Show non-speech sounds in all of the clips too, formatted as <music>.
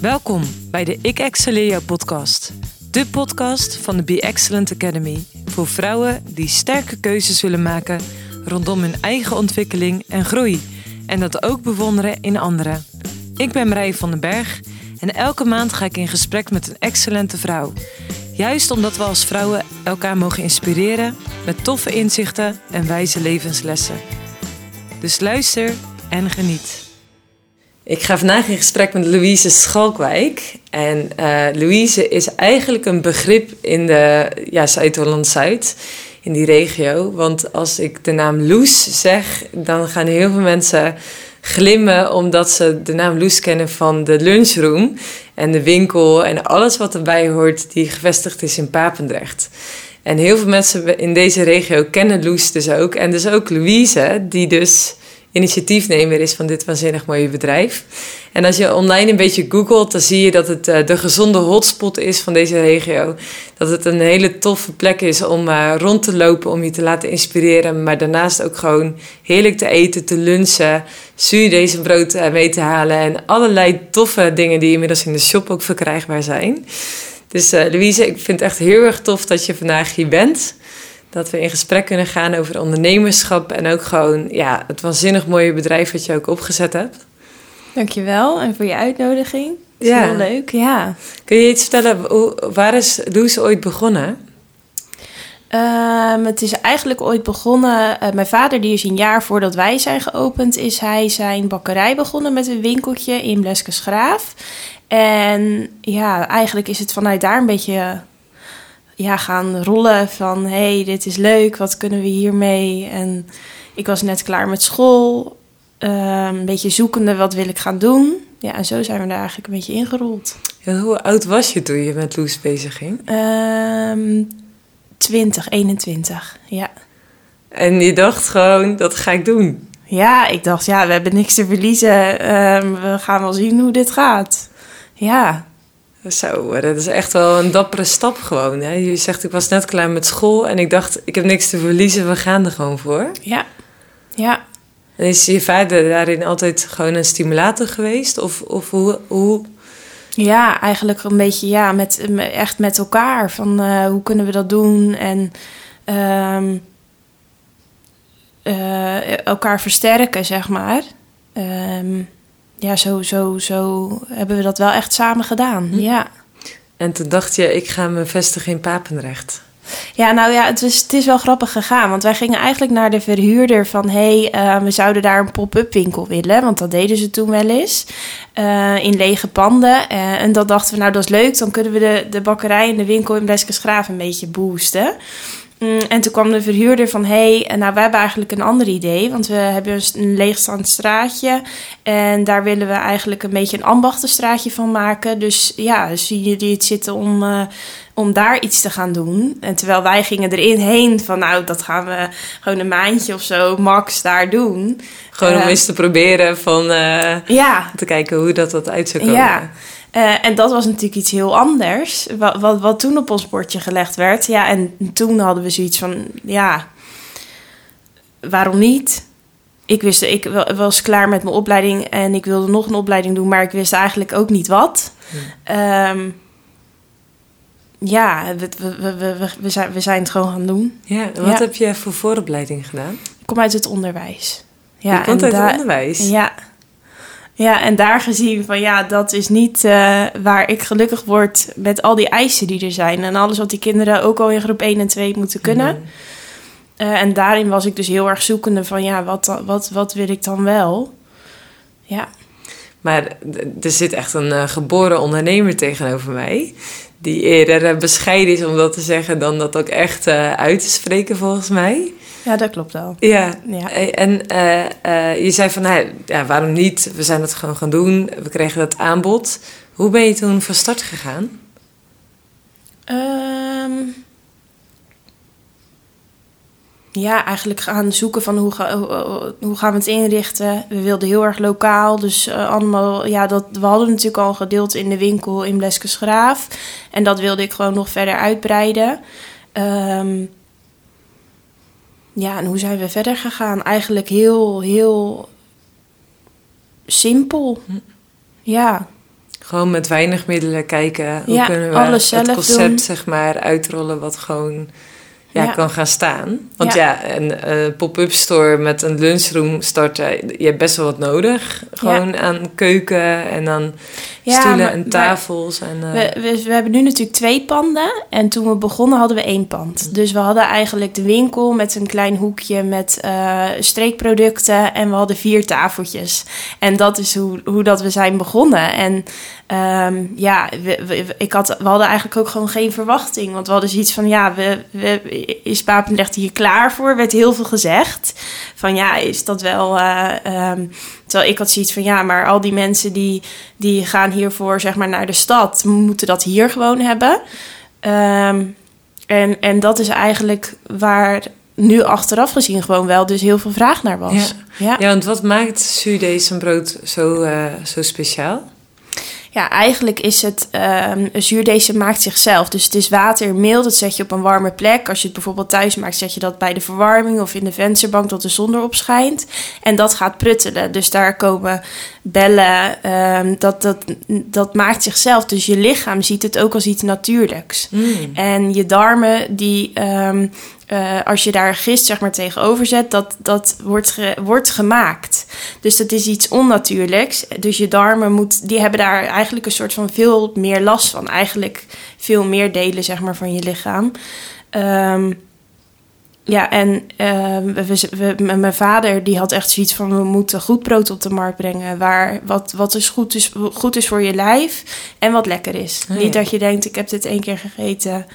Welkom bij de Ik Excelleer Jou podcast. De podcast van de Be Excellent Academy. Voor vrouwen die sterke keuzes willen maken rondom hun eigen ontwikkeling en groei. En dat ook bewonderen in anderen. Ik ben Marije van den Berg en elke maand ga ik in gesprek met een excellente vrouw. Juist omdat we als vrouwen elkaar mogen inspireren met toffe inzichten en wijze levenslessen. Dus luister en geniet. Ik ga vandaag in gesprek met Louise Schalkwijk. En uh, Louise is eigenlijk een begrip in de ja, Zuid-Holland-Zuid, in die regio. Want als ik de naam Loes zeg, dan gaan heel veel mensen glimmen omdat ze de naam Loes kennen van de lunchroom en de winkel en alles wat erbij hoort die gevestigd is in Papendrecht. En heel veel mensen in deze regio kennen Loes dus ook. En dus ook Louise, die dus initiatiefnemer is van dit waanzinnig mooie bedrijf. En als je online een beetje googelt, dan zie je dat het uh, de gezonde hotspot is van deze regio. Dat het een hele toffe plek is om uh, rond te lopen, om je te laten inspireren. Maar daarnaast ook gewoon heerlijk te eten, te lunchen, deze brood uh, mee te halen. En allerlei toffe dingen die inmiddels in de shop ook verkrijgbaar zijn. Dus Louise, ik vind het echt heel erg tof dat je vandaag hier bent dat we in gesprek kunnen gaan over ondernemerschap en ook gewoon ja, het waanzinnig mooie bedrijf wat je ook opgezet hebt. Dankjewel en voor je uitnodiging. ja. heel leuk, ja. Kun je iets vertellen, hoe, waar is Loes ooit begonnen? Um, het is eigenlijk ooit begonnen. Uh, mijn vader, die is een jaar voordat wij zijn geopend, is hij zijn bakkerij begonnen met een winkeltje in Bleskensgraaf. En ja, eigenlijk is het vanuit daar een beetje ja, gaan rollen van hey, dit is leuk, wat kunnen we hiermee? En ik was net klaar met school, ehm, een beetje zoekende wat wil ik gaan doen. Ja, en zo zijn we daar eigenlijk een beetje ingerold. En hoe oud was je toen je met Loes bezig ging? Um, 20, 21, ja. En je dacht gewoon, dat ga ik doen? Ja, ik dacht, ja, we hebben niks te verliezen. Um, we gaan wel zien hoe dit gaat. Ja. Zo, dat is echt wel een dappere stap gewoon. Hè? Je zegt, ik was net klaar met school en ik dacht, ik heb niks te verliezen, we gaan er gewoon voor. Ja, ja. En is je vader daarin altijd gewoon een stimulator geweest? Of, of hoe, hoe... Ja, eigenlijk een beetje ja, met, echt met elkaar. Van uh, hoe kunnen we dat doen? En um, uh, elkaar versterken, zeg maar. Um, ja, zo, zo, zo hebben we dat wel echt samen gedaan. Hm. Ja. En toen dacht je, ik ga me vestigen in Papendrecht. Ja, nou ja, het is, het is wel grappig gegaan. Want wij gingen eigenlijk naar de verhuurder van... hé, hey, uh, we zouden daar een pop-up winkel willen. Want dat deden ze toen wel eens. Uh, in lege panden. Uh, en dat dachten we, nou dat is leuk. Dan kunnen we de, de bakkerij en de winkel in Bleskensgraaf een beetje boosten. Mm, en toen kwam de verhuurder van, hé, hey, nou, we hebben eigenlijk een ander idee. Want we hebben een leegstaand straatje. En daar willen we eigenlijk een beetje een ambachtenstraatje van maken. Dus ja, zien jullie het zitten om, uh, om daar iets te gaan doen? En terwijl wij gingen erin heen van, nou, dat gaan we gewoon een maandje of zo max daar doen. Gewoon om uh, eens te proberen van, uh, ja. te kijken hoe dat, dat uit zou komen. Ja. Uh, en dat was natuurlijk iets heel anders, wat, wat, wat, toen op ons bordje gelegd werd. Ja, en toen hadden we zoiets van, ja, waarom niet? Ik wist, ik was klaar met mijn opleiding en ik wilde nog een opleiding doen, maar ik wist eigenlijk ook niet wat. Ja, um, ja we, we, we, we, zijn, we zijn het gewoon gaan doen. Ja, wat heb je voor vooropleiding gedaan? Ik kom uit het onderwijs. Ja, je komt uit het onderwijs? Ja, ja, en daar gezien van ja, dat is niet uh, waar ik gelukkig word met al die eisen die er zijn. En alles wat die kinderen ook al in groep 1 en 2 moeten kunnen. Mm. Uh, en daarin was ik dus heel erg zoekende van ja, wat, wat, wat wil ik dan wel? Ja. Maar er zit echt een uh, geboren ondernemer tegenover mij. Die eerder bescheiden is om dat te zeggen dan dat ook echt uit te spreken volgens mij. Ja, dat klopt wel. Ja, ja. en uh, uh, je zei van, nou, ja, waarom niet? We zijn het gewoon gaan doen. We kregen dat aanbod. Hoe ben je toen van start gegaan? Um, ja, eigenlijk gaan zoeken van hoe, ga, hoe, hoe, gaan we het inrichten. We wilden heel erg lokaal, dus uh, allemaal, ja, dat, we hadden natuurlijk al gedeeld in de winkel in Bleskensgraaf. En dat wilde ik gewoon nog verder uitbreiden. Um, ja, en hoe zijn we verder gegaan? Eigenlijk heel, heel simpel. Hm. Ja. Gewoon met weinig middelen kijken. Hoe Ja, kunnen we alles zelf het concept doen. zeg maar uitrollen wat gewoon ja, Ja. kan gaan staan. Want Ja. ja, een eh, pop-up store met een lunchroom starten, je hebt best wel wat nodig. Gewoon aan keuken en aan Ja, stoelen maar- en tafels. En, eh, We, we, we hebben nu natuurlijk twee panden. En toen we begonnen hadden we één pand. Dus we hadden eigenlijk de winkel met een klein hoekje met eh, streekproducten. En we hadden vier tafeltjes. En dat is hoe, hoe dat we zijn begonnen. En ehm, ja, we, we- ik had, we hadden eigenlijk ook gewoon geen verwachting. Want we hadden zoiets van, ja, we, we, is Papendrecht hier klaar voor? werd heel veel gezegd. Van ja, is dat wel... eh, ehm, terwijl ik had zoiets van, ja, maar al die mensen die, die gaan hiervoor zeg maar naar de stad, moeten dat hier gewoon hebben. Ehm, en, en dat is eigenlijk waar nu achteraf gezien gewoon wel dus heel veel vraag naar was. Ja. Ja, ja, want wat maakt zuurdees en brood zo, eh, zo speciaal? Ja, eigenlijk is het zuurdesem maakt zichzelf. Dus het is water en meel, dat zet je op een warme plek. Als je het bijvoorbeeld thuis maakt, zet je dat bij de verwarming of in de vensterbank dat de zon erop schijnt. En dat gaat pruttelen. Dus daar komen bellen. ehm, dat, dat, dat maakt zichzelf. Dus je lichaam ziet het ook als iets natuurlijks. Mm. En je darmen, die, ehm, eh, als je daar gist zeg maar, tegenover zet, dat, dat wordt, ge- wordt gemaakt. Dus dat is iets onnatuurlijks. Dus je darmen moet, die hebben daar eigenlijk een soort van veel meer last van. Eigenlijk veel meer delen zeg maar, van je lichaam. Ehm, ja, en ehm, we, we- mijn vader die had echt zoiets van... we moeten goed brood op de markt brengen... Waar, wat, wat is goed, is goed is voor je lijf en wat lekker is. Oh, ja. Niet dat je denkt, ik heb dit één keer gegeten...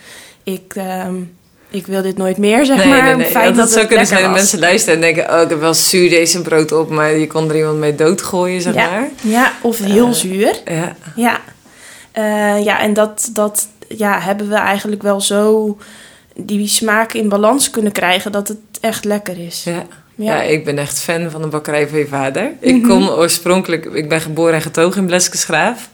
ik, ehm, ik wil dit nooit meer, zeg Nee, maar. nee, nee. Fijn dat dat zou kunnen zijn dat mensen luisteren en denken... oh, ik heb wel zuurdees en brood op... maar je kon er iemand mee doodgooien, zeg ja. maar. ja, of heel Eh, zuur. Ja, Ja, Eh, ja en dat, dat ja, hebben we eigenlijk wel zo die smaak in balans kunnen krijgen dat het echt lekker is. ja. Ja. Ja, ik ben echt fan van de bakkerij van je vader. Ik Mhm. kom oorspronkelijk, ik ben geboren en getogen in Bleskensgraaf.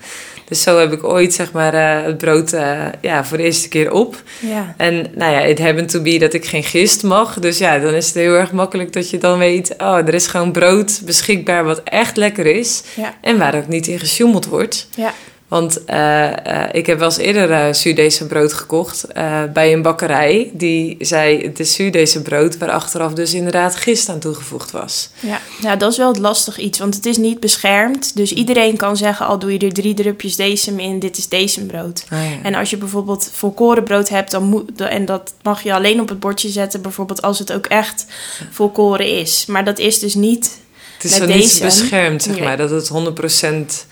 Dus zo heb ik ooit zeg maar eh, het brood eh, ja, voor de eerste keer op. Ja. En nou ja, it happened to be dat ik geen gist mag. Dus ja, dan is het heel erg makkelijk dat je dan weet... oh, er is gewoon brood beschikbaar wat echt lekker is. Ja. En waar ook niet in gesjoemeld wordt. Ja. Want eh, eh, ik heb wel eens eerder uh, zuurdese brood gekocht eh, bij een bakkerij. Die zei, het is zuurdese brood waar achteraf dus inderdaad gist aan toegevoegd was. Ja. ja, dat is wel het lastig iets, want het is niet beschermd. Dus iedereen kan zeggen, al doe je er drie drupjes decem in, dit is decembrood. Ah, ja. En als je bijvoorbeeld volkorenbrood hebt, dan moet, en dat mag je alleen op het bordje zetten, bijvoorbeeld als het ook echt volkoren is. Maar dat is dus niet het is zo niet deze- beschermd, zeg Nee. maar. Dat het 100%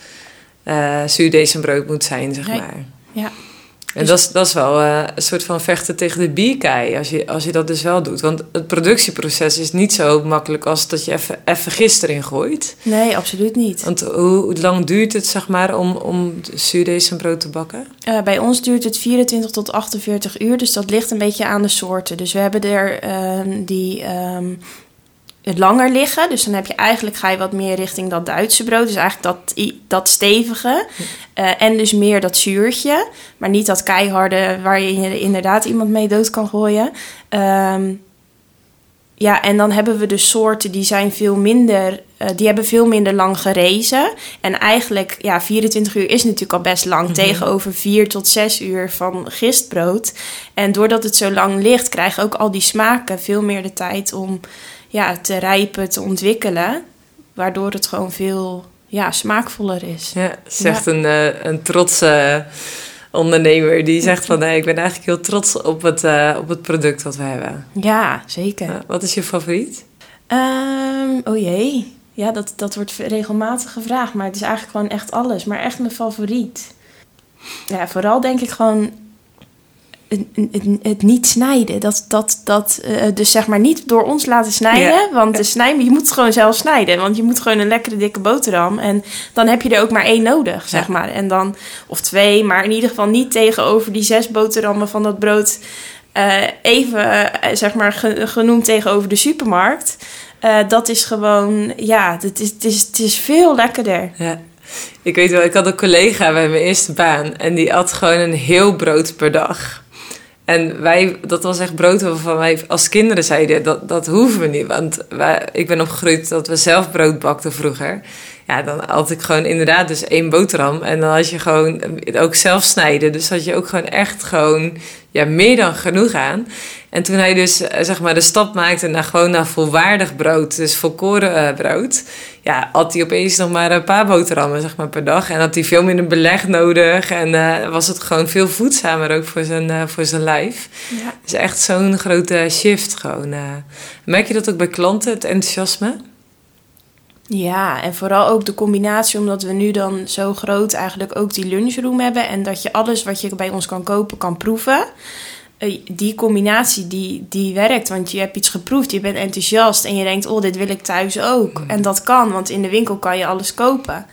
brood moet zijn, zeg Nee. maar. Ja. En dat is, dat is wel eh, een soort van vechten tegen de bierkei, als je, als je dat dus wel doet. Want het productieproces is niet zo makkelijk als dat je even, even gist erin gooit. Nee, absoluut niet. Want hoe, hoe lang duurt het, zeg maar, om, om brood te bakken? Eh, bij ons duurt het 24 tot 48 uur, dus dat ligt een beetje aan de soorten. Dus we hebben er ehm, die ehm, langer liggen. Dus dan heb je eigenlijk ga je wat meer richting dat Duitse brood. Dus eigenlijk dat, dat stevige. Eh, en dus meer dat zuurtje. Maar niet dat keiharde waar je inderdaad iemand mee dood kan gooien. Ehm, ja, en dan hebben we dus soorten die zijn veel minder, eh, die hebben veel minder lang gerezen. En eigenlijk, ja, 24 uur is natuurlijk al best lang tegenover 4 tot 6 uur van gistbrood. En doordat het zo lang ligt, krijgen ook al die smaken veel meer de tijd om ja, te rijpen, te ontwikkelen. Waardoor het gewoon veel ja, smaakvoller is. Ja, zegt een, eh, een trotse ondernemer. Die zegt van, nee, ik ben eigenlijk heel trots op het, eh, op het product wat we hebben. Ja, zeker. Wat is je favoriet? Ehm, oh jee. Ja, dat, dat wordt regelmatig gevraagd. Maar het is eigenlijk gewoon echt alles. Maar echt mijn favoriet. Ja, vooral denk ik gewoon het, het, niet snijden. Dat, dat, dat, eh, dus zeg maar niet door ons laten snijden. Want de snijden, je moet het gewoon zelf snijden. Want je moet gewoon een lekkere dikke boterham. En dan heb je er ook maar één nodig, zeg maar. En dan, of twee, maar in ieder geval niet tegenover die zes boterhammen van dat brood. eh, even, eh, zeg maar, ge- genoemd tegenover de supermarkt. Dat is gewoon, ja, het is, het, is, het is veel lekkerder. Ja. Ik weet wel, ik had een collega bij mijn eerste baan. En die at gewoon een heel brood per dag. En wij, dat was echt brood waarvan wij als kinderen zeiden, dat, dat hoeven we niet. Want wij, ik ben opgegroeid dat we zelf brood bakten vroeger. ja, dan had ik gewoon inderdaad dus één boterham. En dan had je gewoon ook zelf snijden. Dus had je ook gewoon echt gewoon ja, meer dan genoeg aan. En toen hij dus eh, zeg maar de stap maakte naar gewoon naar volwaardig brood, dus volkoren uh, brood, ja, had hij opeens nog maar een paar boterhammen zeg maar, per dag. En had hij veel minder beleg nodig. En uh, was het gewoon veel voedzamer ook voor zijn, uh, voor zijn lijf. Ja. Dus echt zo'n grote shift gewoon. merk je dat ook bij klanten, het enthousiasme? Ja, en vooral ook de combinatie, omdat we nu dan zo groot eigenlijk ook die lunchroom hebben. En dat je alles wat je bij ons kan kopen, kan proeven. Eh, die combinatie die, die werkt. Want je hebt iets geproefd, je bent enthousiast en je denkt, oh, dit wil ik thuis ook. Mm. En dat kan, want in de winkel kan je alles kopen.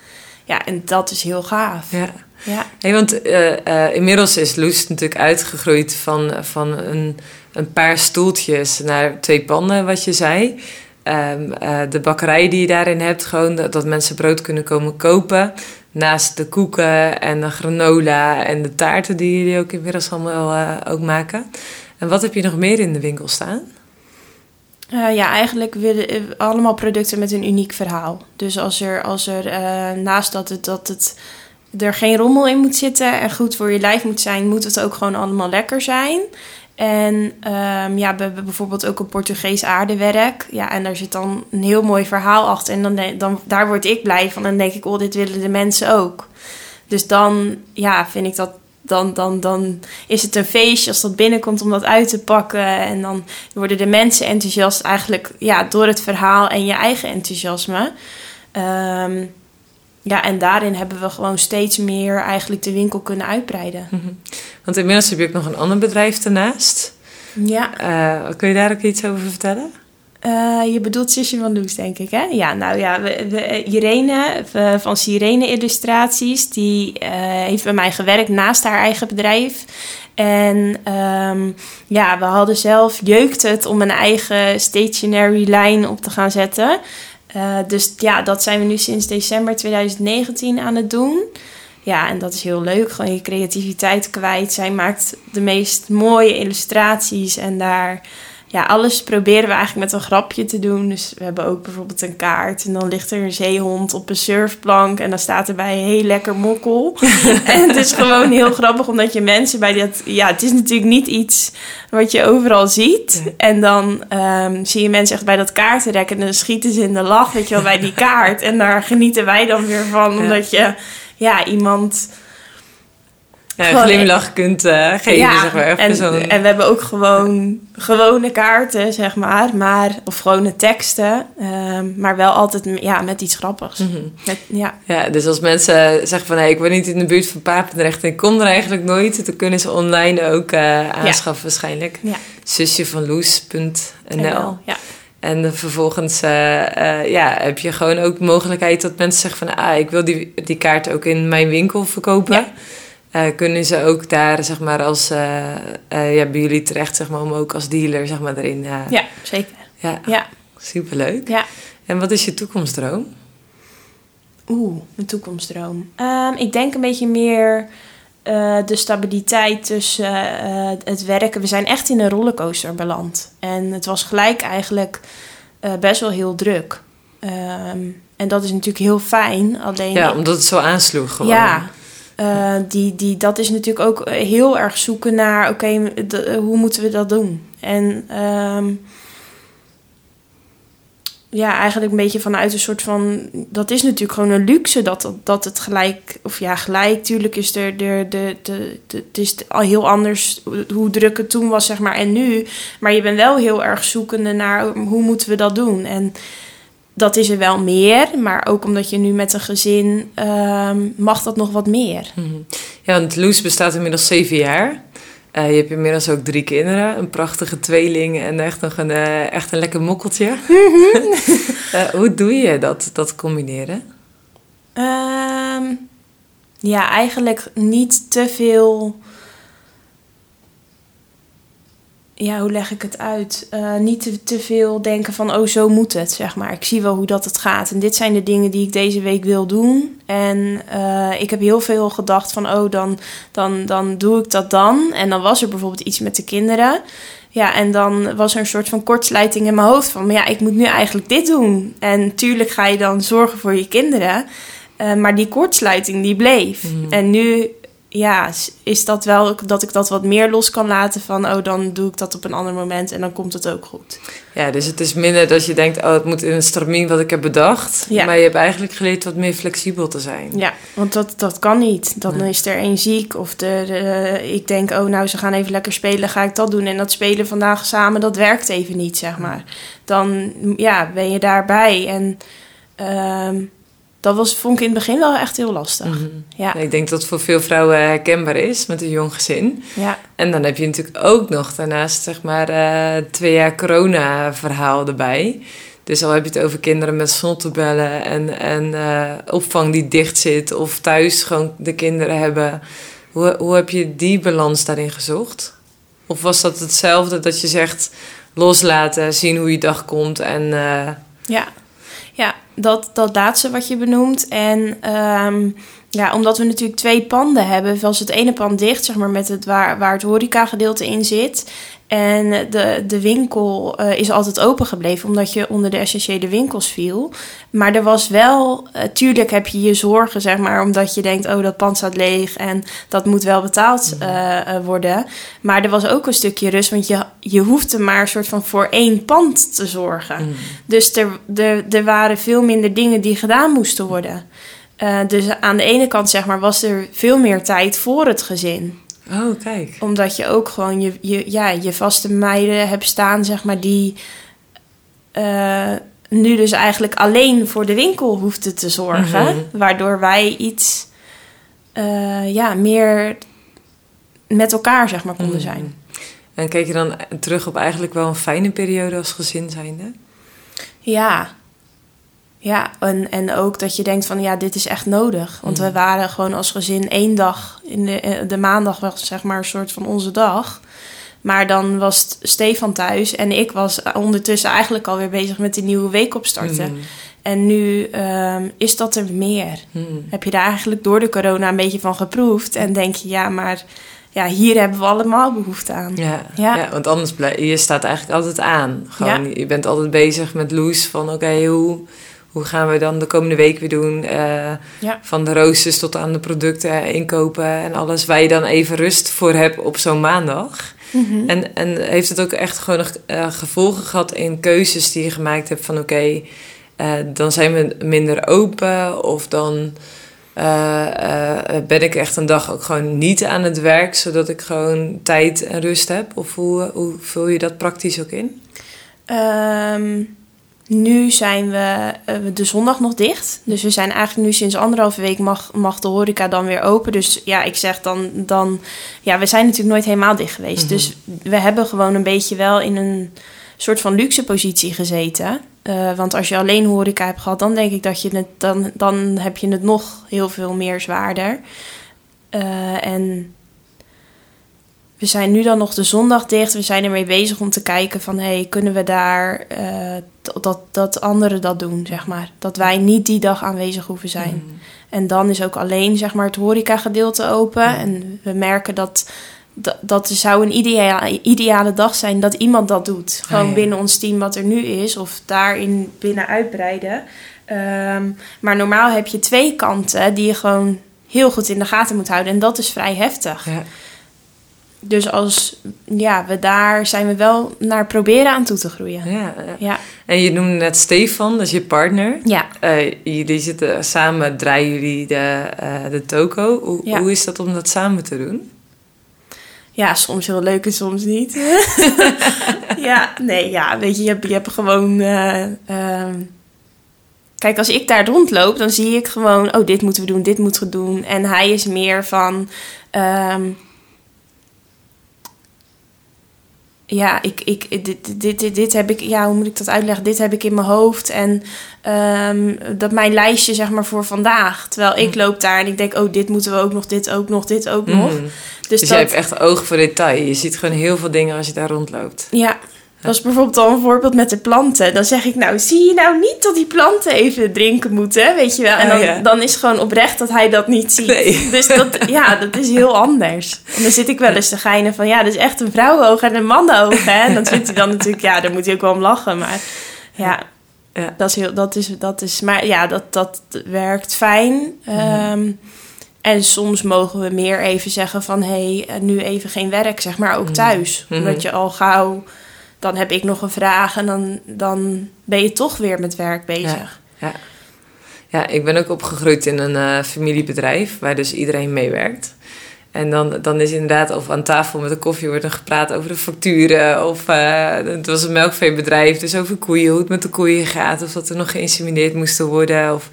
Ja, en dat is heel gaaf. Ja. Ja. Hey, want uh, uh, inmiddels is Loes natuurlijk uitgegroeid van, van een, een paar stoeltjes naar twee panden, wat je zei. Um, uh, de bakkerij die je daarin hebt, gewoon dat, dat, mensen brood kunnen komen kopen. Naast de koeken en de granola en de taarten die jullie ook inmiddels allemaal uh, ook maken. En wat heb je nog meer in de winkel staan? Uh, ja, eigenlijk willen allemaal producten met een uniek verhaal. Dus als er, als er naast dat het, dat het er geen rommel in moet zitten en goed voor je lijf moet zijn, moet het ook gewoon allemaal lekker zijn. En um, ja, we hebben bijvoorbeeld ook een Portugees aardewerk. Ja, en daar zit dan een heel mooi verhaal achter. En dan, dan, daar word ik blij van. En dan denk ik, oh, dit willen de mensen ook. Dus dan, ja, vind ik dat... Dan, dan, dan is het een feestje als dat binnenkomt om dat uit te pakken. En dan worden de mensen enthousiast eigenlijk ja, door het verhaal en je eigen enthousiasme. Um, ja, en daarin hebben we gewoon steeds meer eigenlijk de winkel kunnen uitbreiden. Mhm. Want inmiddels heb je ook nog een ander bedrijf ernaast. Ja. Uh, kun je daar ook iets over vertellen? Uh, je bedoelt Zusje van Loes, denk ik, hè? Ja, nou ja, we, we, Irene van Sirene Illustraties... die uh, heeft bij mij gewerkt naast haar eigen bedrijf. En um, ja, we hadden zelf... jeukt het om een eigen stationary lijn op te gaan zetten... Uh, dus ja, dat zijn we nu sinds december 2019 aan het doen. Ja, en dat is heel leuk. Gewoon je creativiteit kwijt. Zij maakt de meest mooie illustraties en daar ja, alles proberen we eigenlijk met een grapje te doen. Dus we hebben ook bijvoorbeeld een kaart. En dan ligt er een zeehond op een surfplank. En dan staat erbij heel lekker mokkel. <laughs> en het is gewoon heel grappig, omdat je mensen bij dat... Ja, het is natuurlijk niet iets wat je overal ziet. En dan um, zie je mensen echt bij dat kaartenrek. En dan schieten ze in de lach, weet je wel, bij die <laughs> kaart. En daar genieten wij dan weer van. Omdat je, ja, iemand ja, glimlach kunt uh, geven, ja, zeg maar. En, en we hebben ook gewoon gewone kaarten, zeg maar. maar of gewone teksten. Um, maar wel altijd ja, met iets grappigs. Mm -hmm. met, ja. ja, dus als mensen zeggen van... Hey, ik woon niet in de buurt van Papendrecht en ik kom er eigenlijk nooit... dan kunnen ze online ook uh, aanschaffen ja. waarschijnlijk. Ja. Zusjevanloes.nl ja. En vervolgens uh, uh, ja, heb je gewoon ook de mogelijkheid dat mensen zeggen van... ah, ik wil die, die kaart ook in mijn winkel verkopen... Ja. Uh, kunnen ze ook daar, zeg maar, als uh, uh, ja, bij jullie terecht, zeg maar, om ook als dealer, zeg maar, erin. ja, zeker. Ja, ja. superleuk. Ja. En wat is je toekomstdroom? Oeh, mijn toekomstdroom. Um, ik denk een beetje meer de stabiliteit tussen het werken. We zijn echt in een rollercoaster beland. En het was gelijk eigenlijk best wel heel druk. Um, en dat is natuurlijk heel fijn. Alleen ja, omdat het zo aansloeg gewoon. Ja, uh, die, die, dat is natuurlijk ook heel erg zoeken naar, oké, okay, hoe moeten we dat doen? En um, ja, eigenlijk een beetje vanuit een soort van, dat is natuurlijk gewoon een luxe dat, dat het gelijk, of ja, gelijk, tuurlijk is er de, de, de, het is al heel anders hoe druk het toen was, zeg maar, en nu. Maar je bent wel heel erg zoekende naar hoe moeten we dat doen? En dat is er wel meer, maar ook omdat je nu met een gezin um, mag dat nog wat meer. Mhm. Ja, want Loes bestaat inmiddels zeven jaar. Uh, je hebt inmiddels ook drie kinderen, een prachtige tweeling en echt nog een, uh, echt een lekker mokkeltje. uh, <laughs> hoe doe je dat, dat combineren? Um, ja, eigenlijk niet te veel ja, hoe leg ik het uit? Uh, niet te, te, veel denken van, oh, zo moet het, zeg maar. Ik zie wel hoe dat het gaat. En dit zijn de dingen die ik deze week wil doen. En uh, ik heb heel veel gedacht van, oh, dan, dan, dan doe ik dat dan. En dan was er bijvoorbeeld iets met de kinderen. Ja, en dan was er een soort van kortsluiting in mijn hoofd van, maar ja, ik moet nu eigenlijk dit doen. En tuurlijk ga je dan zorgen voor je kinderen, uh, maar die kortsluiting die bleef. Mhm. En nu ja, is dat wel dat ik dat wat meer los kan laten van, oh, dan doe ik dat op een ander moment en dan komt het ook goed. Ja, dus het is minder dat je denkt, oh, het moet in een stramien wat ik heb bedacht. Ja. Maar je hebt eigenlijk geleerd wat meer flexibel te zijn. Ja, want dat, dat kan niet. Dan Nee. is er één ziek of de, de- ik denk, oh, nou, ze gaan even lekker spelen, ga ik dat doen. En dat spelen vandaag samen, dat werkt even niet, zeg maar. Dan, ja, ben je daarbij. En ehm, dat was, vond ik in het begin wel echt heel lastig. Mhm. Ja, Ik denk dat het voor veel vrouwen herkenbaar is met een jong gezin. ja, En dan heb je natuurlijk ook nog daarnaast zeg maar eh, twee jaar corona verhaal erbij. Dus al heb je het over kinderen met snottebellen en, en eh, opvang die dicht zit of thuis gewoon de kinderen hebben. Hoe, hoe heb je die balans daarin gezocht? Of was dat hetzelfde dat je zegt loslaten, zien hoe je dag komt en eh, ja. Dat, dat laatste wat je benoemt. En ehm, ja, omdat we natuurlijk twee panden hebben, was het ene pand dicht, zeg maar, met het waar, waar het horecagedeelte in zit. En de, de winkel eh, is altijd open gebleven, omdat je onder de essentiële winkels viel. Maar er was wel, eh, tuurlijk heb je je zorgen, zeg maar, omdat je denkt, oh, dat pand staat leeg en dat moet wel betaald eh, eh, worden. Maar er was ook een stukje rust, want je, je hoefde maar een soort van voor één pand te zorgen. mm, Dus er, er, er waren veel minder dingen die gedaan moesten worden. Dus aan de ene kant zeg maar, was er veel meer tijd voor het gezin. Oh kijk. Omdat je ook gewoon je, je, ja, je vaste meiden hebt staan, zeg maar, die eh, nu dus eigenlijk alleen voor de winkel hoefden te zorgen. Mhm. Waardoor wij iets eh, ja, meer met elkaar zeg maar, konden Mm. zijn. En kijk je dan terug op eigenlijk wel een fijne periode als gezin zijnde? Ja. Ja, en, en ook dat je denkt van ja, dit is echt nodig. Want Mm. we waren gewoon als gezin één dag. In de, eh, de maandag was zeg maar een soort van onze dag. Maar dan was Stefan thuis en ik was ondertussen eigenlijk alweer bezig met die nieuwe week opstarten. Mhm. En nu ehm, is dat er meer. Mhm. Heb je daar eigenlijk door de corona een beetje van geproefd? En denk je, ja, maar ja, hier hebben we allemaal behoefte aan. Ja, Ja. ja. want anders blijf je staat eigenlijk altijd aan. Gewoon, Ja. Je bent altijd bezig met Loes van oké, hoe, hoe gaan we dan de komende week weer doen? Eh, Ja. Van de roosters tot aan de producten inkopen en alles. Waar je dan even rust voor hebt op zo'n maandag. Mhm. En, en heeft het ook echt gewoon eh, gevolgen gehad in keuzes die je gemaakt hebt van oké, eh, dan zijn we minder open of dan ben ik echt een dag ook gewoon niet aan het werk, zodat ik gewoon tijd en rust heb? Of hoe, hoe vul je dat praktisch ook in? Ehm, nu zijn we eh, de zondag nog dicht. Dus we zijn eigenlijk nu sinds anderhalve week mag, mag de horeca dan weer open. Dus ja, ik zeg dan, dan... Ja, we zijn natuurlijk nooit helemaal dicht geweest. Mhm. Dus we hebben gewoon een beetje wel in een soort van luxe positie gezeten. Eh, want als je alleen horeca hebt gehad, dan denk ik dat je het... Dan, dan heb je het nog heel veel meer zwaarder. Eh, en we zijn nu dan nog de zondag dicht. We zijn ermee bezig om te kijken van... hey, kunnen we daar dat- dat, anderen dat doen, zeg maar. Dat wij niet die dag aanwezig hoeven zijn. Mhm. En dan is ook alleen zeg maar, het horeca-gedeelte open. En we merken dat, dat, dat zou een ideale, ideale dag zijn dat iemand dat doet. Gewoon Ah, ja. binnen ons team wat er nu is. Of daarin binnen uitbreiden. Ehm, maar normaal heb je twee kanten die je gewoon heel goed in de gaten moet houden. En dat is vrij heftig. Ja. Dus als ja, we daar zijn we wel naar proberen aan toe te groeien. Ja, ja. Ja, En je noemde net Stefan, dat is je partner. ja. Eh, jullie zitten samen, draaien jullie de, eh, de toko. Hoe, Ja. hoe is dat om dat samen te doen? Ja, soms heel leuk en soms niet. <laughs> ja, nee, ja, weet je, je hebt, je hebt gewoon... eh, ehm, kijk, als ik daar rondloop, dan zie ik gewoon... Oh, dit moeten we doen, dit moeten we doen. En hij is meer van... ehm, ja, ik, ik, dit, dit, dit, dit heb ik... Ja, hoe moet ik dat uitleggen? Dit heb ik in mijn hoofd. En ehm, dat mijn lijstje, zeg maar, voor vandaag. Terwijl ik Hm. loop daar en ik denk... Oh, dit moeten we ook nog, dit ook nog, dit ook nog. Mhm. Dus, Dus dat, jij hebt echt oog voor detail. Je ziet gewoon heel veel dingen als je daar rondloopt. Ja, Is bijvoorbeeld al een voorbeeld met de planten. Dan zeg ik nou, zie je nou niet dat die planten even drinken moeten, weet je wel? En Oh, dan, ja. dan is gewoon oprecht dat hij dat niet ziet. Nee. <laughs> Dus dat, ja, dat is heel anders. En dan zit ik wel eens te geinen van, ja, dat is echt een vrouwenoog en een mannenoog, hè? En dan zit hij dan natuurlijk, ja, daar moet hij ook wel om lachen. Maar ja, Ja. dat is heel, dat is, dat is, maar ja, dat, dat werkt fijn. Ehm, en soms mogen we meer even zeggen van, hé, hey, nu even geen werk, zeg maar, ook thuis. Mhm. Omdat je al gauw, dan heb ik nog een vraag en dan, dan ben je toch weer met werk bezig. Ja. ja, ik ben ook opgegroeid in een eh, familiebedrijf waar dus iedereen meewerkt. En dan, dan is inderdaad of aan tafel met de koffie wordt er gepraat over de facturen. Of eh, het was een melkveebedrijf, dus over koeien, hoe het met de koeien gaat. Of dat er nog geïnsemineerd moesten worden. Of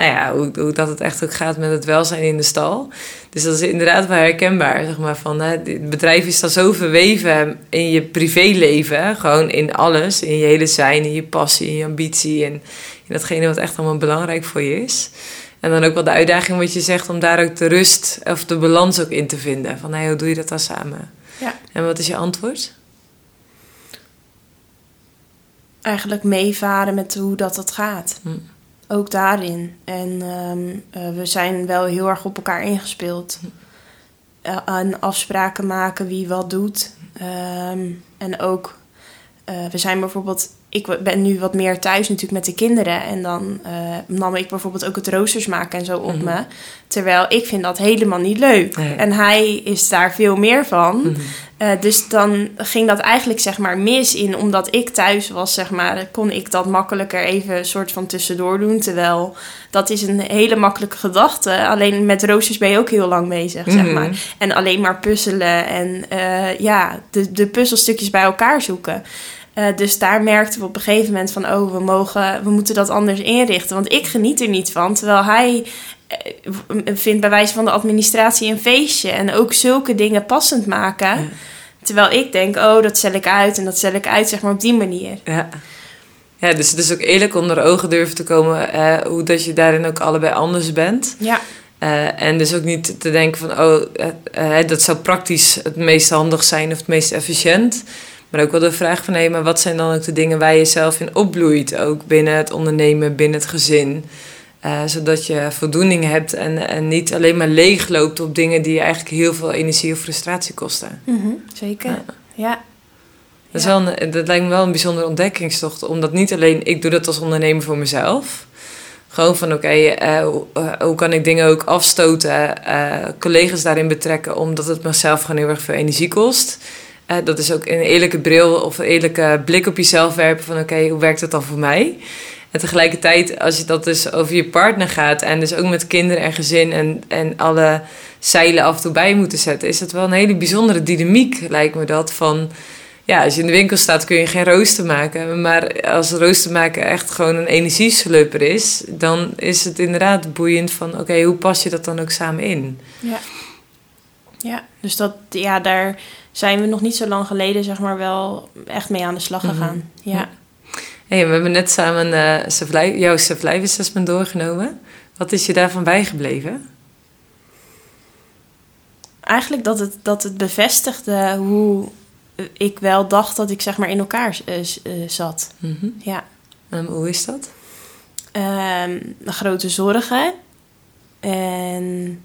nou ja, hoe, hoe dat het echt ook gaat met het welzijn in de stal. Dus dat is inderdaad wel herkenbaar. Zeg maar, van, hè, het bedrijf is dan zo verweven in je privéleven. Gewoon in alles. In je hele zijn, in je passie, in je ambitie. En in datgene wat echt allemaal belangrijk voor je is. En dan ook wel de uitdaging wat je zegt om daar ook de rust of de balans ook in te vinden. Van hey, hoe doe je dat dan samen? Ja. En wat is je antwoord? Eigenlijk meevaren met hoe dat, dat gaat. Hm. Ook daarin. En ehm, eh, we zijn wel heel erg op elkaar ingespeeld. Eh, en afspraken maken wie wat doet. Ehm, en ook, eh, we zijn bijvoorbeeld... Ik ben nu wat meer thuis natuurlijk met de kinderen. En dan eh, nam ik bijvoorbeeld ook het roosters maken en zo op Mhm. me. Terwijl ik vind dat helemaal niet leuk. Nee. En hij is daar veel meer van. Mhm. Eh, dus dan ging dat eigenlijk zeg maar mis in, omdat ik thuis was, zeg maar, kon ik dat makkelijker even een soort van tussendoor doen. Terwijl dat is een hele makkelijke gedachte. Alleen met roosters ben je ook heel lang bezig, zeg Mhm. maar. En alleen maar puzzelen en eh, ja, de, de puzzelstukjes bij elkaar zoeken. Eh, dus daar merkten we op een gegeven moment van, oh, we, mogen, we moeten dat anders inrichten. Want ik geniet er niet van, terwijl hij eh, vindt bij wijze van de administratie een feestje. En ook zulke dingen passend maken. Ja. Terwijl ik denk, oh, dat stel ik uit en dat stel ik uit, zeg maar op die manier. Ja. ja, dus het is ook eerlijk onder ogen durven te komen eh, hoe dat je daarin ook allebei anders bent. Ja, Eh, en dus ook niet te denken van, oh, dat zou praktisch het meest handig zijn of het meest efficiënt. Maar ook wel de vraag van, hé, maar wat zijn dan ook de dingen waar je zelf in opbloeit? Ook binnen het ondernemen, binnen het gezin. Eh, zodat je voldoening hebt en, en niet alleen maar leeg loopt op dingen die je eigenlijk heel veel energie of frustratie kosten. Mhm, zeker. Ja. Ja. Dat, is wel een, dat lijkt me wel een bijzondere ontdekkingstocht. Omdat niet alleen ik doe dat als ondernemer voor mezelf. Gewoon van oké, eh, hoe- eh, hoe kan ik dingen ook afstoten, collega's daarin betrekken, omdat het mezelf gewoon heel erg veel energie kost. Dat is ook een eerlijke bril of een eerlijke blik op jezelf werpen van oké, hoe werkt het dan voor mij? En tegelijkertijd, als je dat dus over je partner gaat en dus ook met kinderen en gezin en, en alle zeilen af en toe bij moeten zetten, is dat wel een hele bijzondere dynamiek, lijkt me dat. Van ja, als je in de winkel staat kun je geen rooster maken. Maar als rooster maken echt gewoon een energieslupper is, dan is het inderdaad boeiend van oké, hoe pas je dat dan ook samen in? Ja. Ja, dus dat, ja, daar zijn we nog niet zo lang geleden, zeg maar, wel echt mee aan de slag Mhm. gegaan. Ja. Hey, we hebben net samen Survive- jouw Survive Assessment doorgenomen. Wat is je daarvan bijgebleven? Eigenlijk dat het, dat het bevestigde hoe ik wel dacht dat ik, zeg maar, in elkaar eh, eh, zat. Mhm. Ja. Hoe is dat? Ehm, grote zorgen. En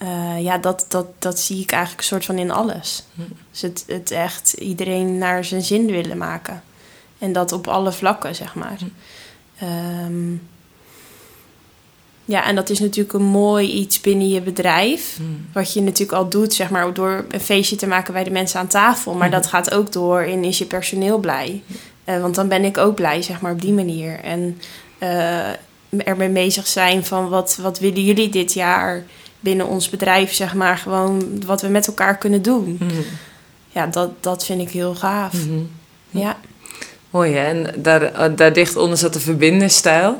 eh, ja, dat, dat, dat zie ik eigenlijk een soort van in alles. Hm. Dus het, het echt iedereen naar zijn zin willen maken. En dat op alle vlakken, zeg maar. Hm. Ehm, ja, en dat is natuurlijk een mooi iets binnen je bedrijf. Mm. Wat je natuurlijk al doet, zeg maar, door een feestje te maken bij de mensen aan tafel. Maar dat gaat ook door in is je personeel blij. Eh, want dan ben ik ook blij, zeg maar, op die manier. En eh er mee bezig zijn van wat, wat willen jullie dit jaar binnen ons bedrijf, zeg maar, gewoon wat we met elkaar kunnen doen. Mhm. Ja, dat, dat vind ik heel gaaf. Mhm. Ja. Mooi hè? En daar, eh, daar dicht onder zat de verbindenstijl.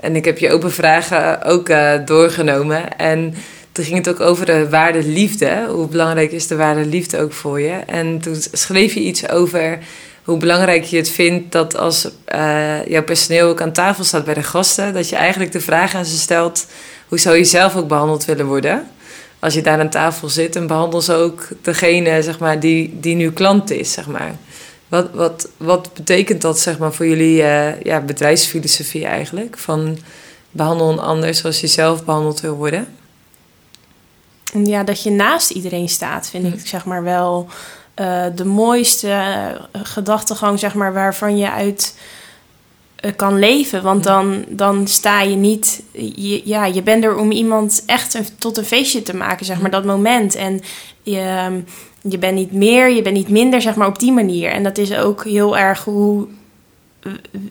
En ik heb je open vragen ook eh, doorgenomen. En toen ging het ook over de waarde liefde. Hoe belangrijk is de waarde liefde ook voor je? En toen schreef je iets over hoe belangrijk je het vindt dat als eh, jouw personeel ook aan tafel staat bij de gasten, dat je eigenlijk de vraag aan ze stelt: hoe zou je zelf ook behandeld willen worden? Als je daar aan tafel zit en behandel ze ook degene zeg maar, die, die nu klant is, zeg maar. Wat, wat, wat betekent dat zeg maar, voor jullie uh, ja, bedrijfsfilosofie eigenlijk? Van behandel een ander zoals je zelf behandeld wil worden? Ja, dat je naast iedereen staat, vind ik zeg maar wel uh, de mooiste uh, gedachtegang, zeg maar, waarvan je uit kan leven. Want dan, dan sta je niet. Je, ja, je bent er om iemand echt een, tot een feestje te maken, zeg maar, dat moment. En je, ehm, je bent niet meer, je bent niet minder, zeg maar, op die manier. En dat is ook heel erg hoe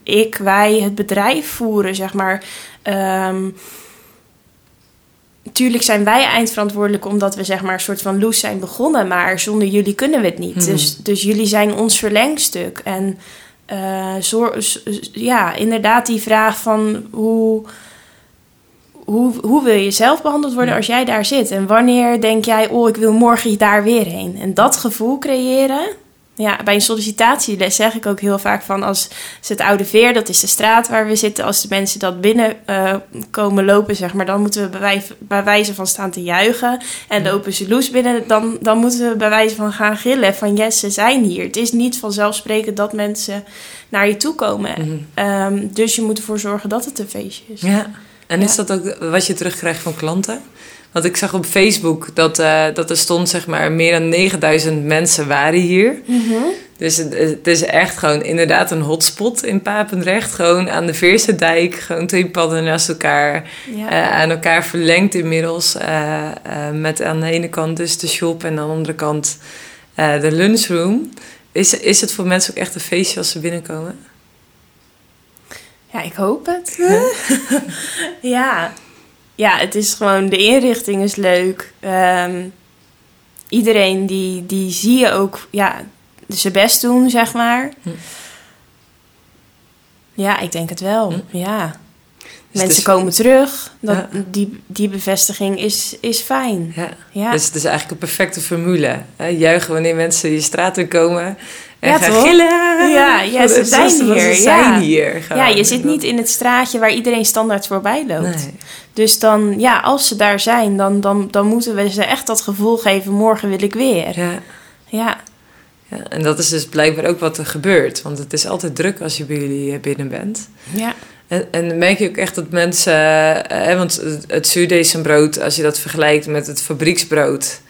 ik, wij het bedrijf voeren, zeg maar. Um, Tuurlijk zijn wij eindverantwoordelijk omdat we zeg maar een soort van loes zijn begonnen, maar zonder jullie kunnen we het niet. Hmm. Dus, dus jullie zijn ons verlengstuk. En uh, ja, inderdaad die vraag van hoe, hoe, hoe wil je zelf behandeld worden als jij daar zit? En wanneer denk jij, oh, ik wil morgen daar weer heen? En dat gevoel creëren, ja, bij een sollicitatieles zeg ik ook heel vaak van als ze het Oude Veer, dat is de straat waar we zitten, als de mensen dat binnen uh, komen lopen, zeg maar, dan moeten we bij, bij wijze van staan te juichen. En lopen ze loes binnen, dan, dan moeten we bij wijze van gaan gillen van yes, ze zijn hier. Het is niet vanzelfsprekend dat mensen naar je toe komen. Mhm. Ehm, dus je moet ervoor zorgen dat het een feestje is. Ja, en is dat ook wat je terugkrijgt van klanten? Want ik zag op Facebook dat, uh, dat er stond, zeg maar, meer dan 9000 mensen waren hier. Mm Dus het, het, is echt gewoon inderdaad een hotspot in Papendrecht. Gewoon aan de Veerse dijk, gewoon twee padden naast elkaar. Ja. Uh, aan elkaar verlengd inmiddels. Uh, met aan de ene kant dus de shop en aan de andere kant de lunchroom. Is, is het voor mensen ook echt een feestje als ze binnenkomen? Ja, ik hoop het. <laughs> ja, ja, het is gewoon, de inrichting is leuk. Ehm, iedereen die, die zie je ook, ja, zijn best doen, zeg maar. Hm. Ja, ik denk het wel, hm. ja. Dus Mensen komen terug. Dat, die, die bevestiging is, is fijn. Ja. ja. Dus het is eigenlijk een perfecte formule. Hè? Juichen wanneer mensen je straat in komen. En ja, gaan toch? gillen. Ja, ja ze zijn hier. Ze ja. zijn hier. Ja, je zit niet in het straatje waar iedereen standaard voorbij loopt. Nee. Dus dan, ja, als ze daar zijn, dan, dan, dan moeten we ze echt dat gevoel geven: morgen wil ik weer. Ja. ja. Ja, en dat is dus blijkbaar ook wat er gebeurt. Want het is altijd druk als je bij jullie binnen bent. Ja. En, en dan merk je ook echt dat mensen... Eh, want het zuurdesembrood, als je dat vergelijkt met het fabrieksbrood...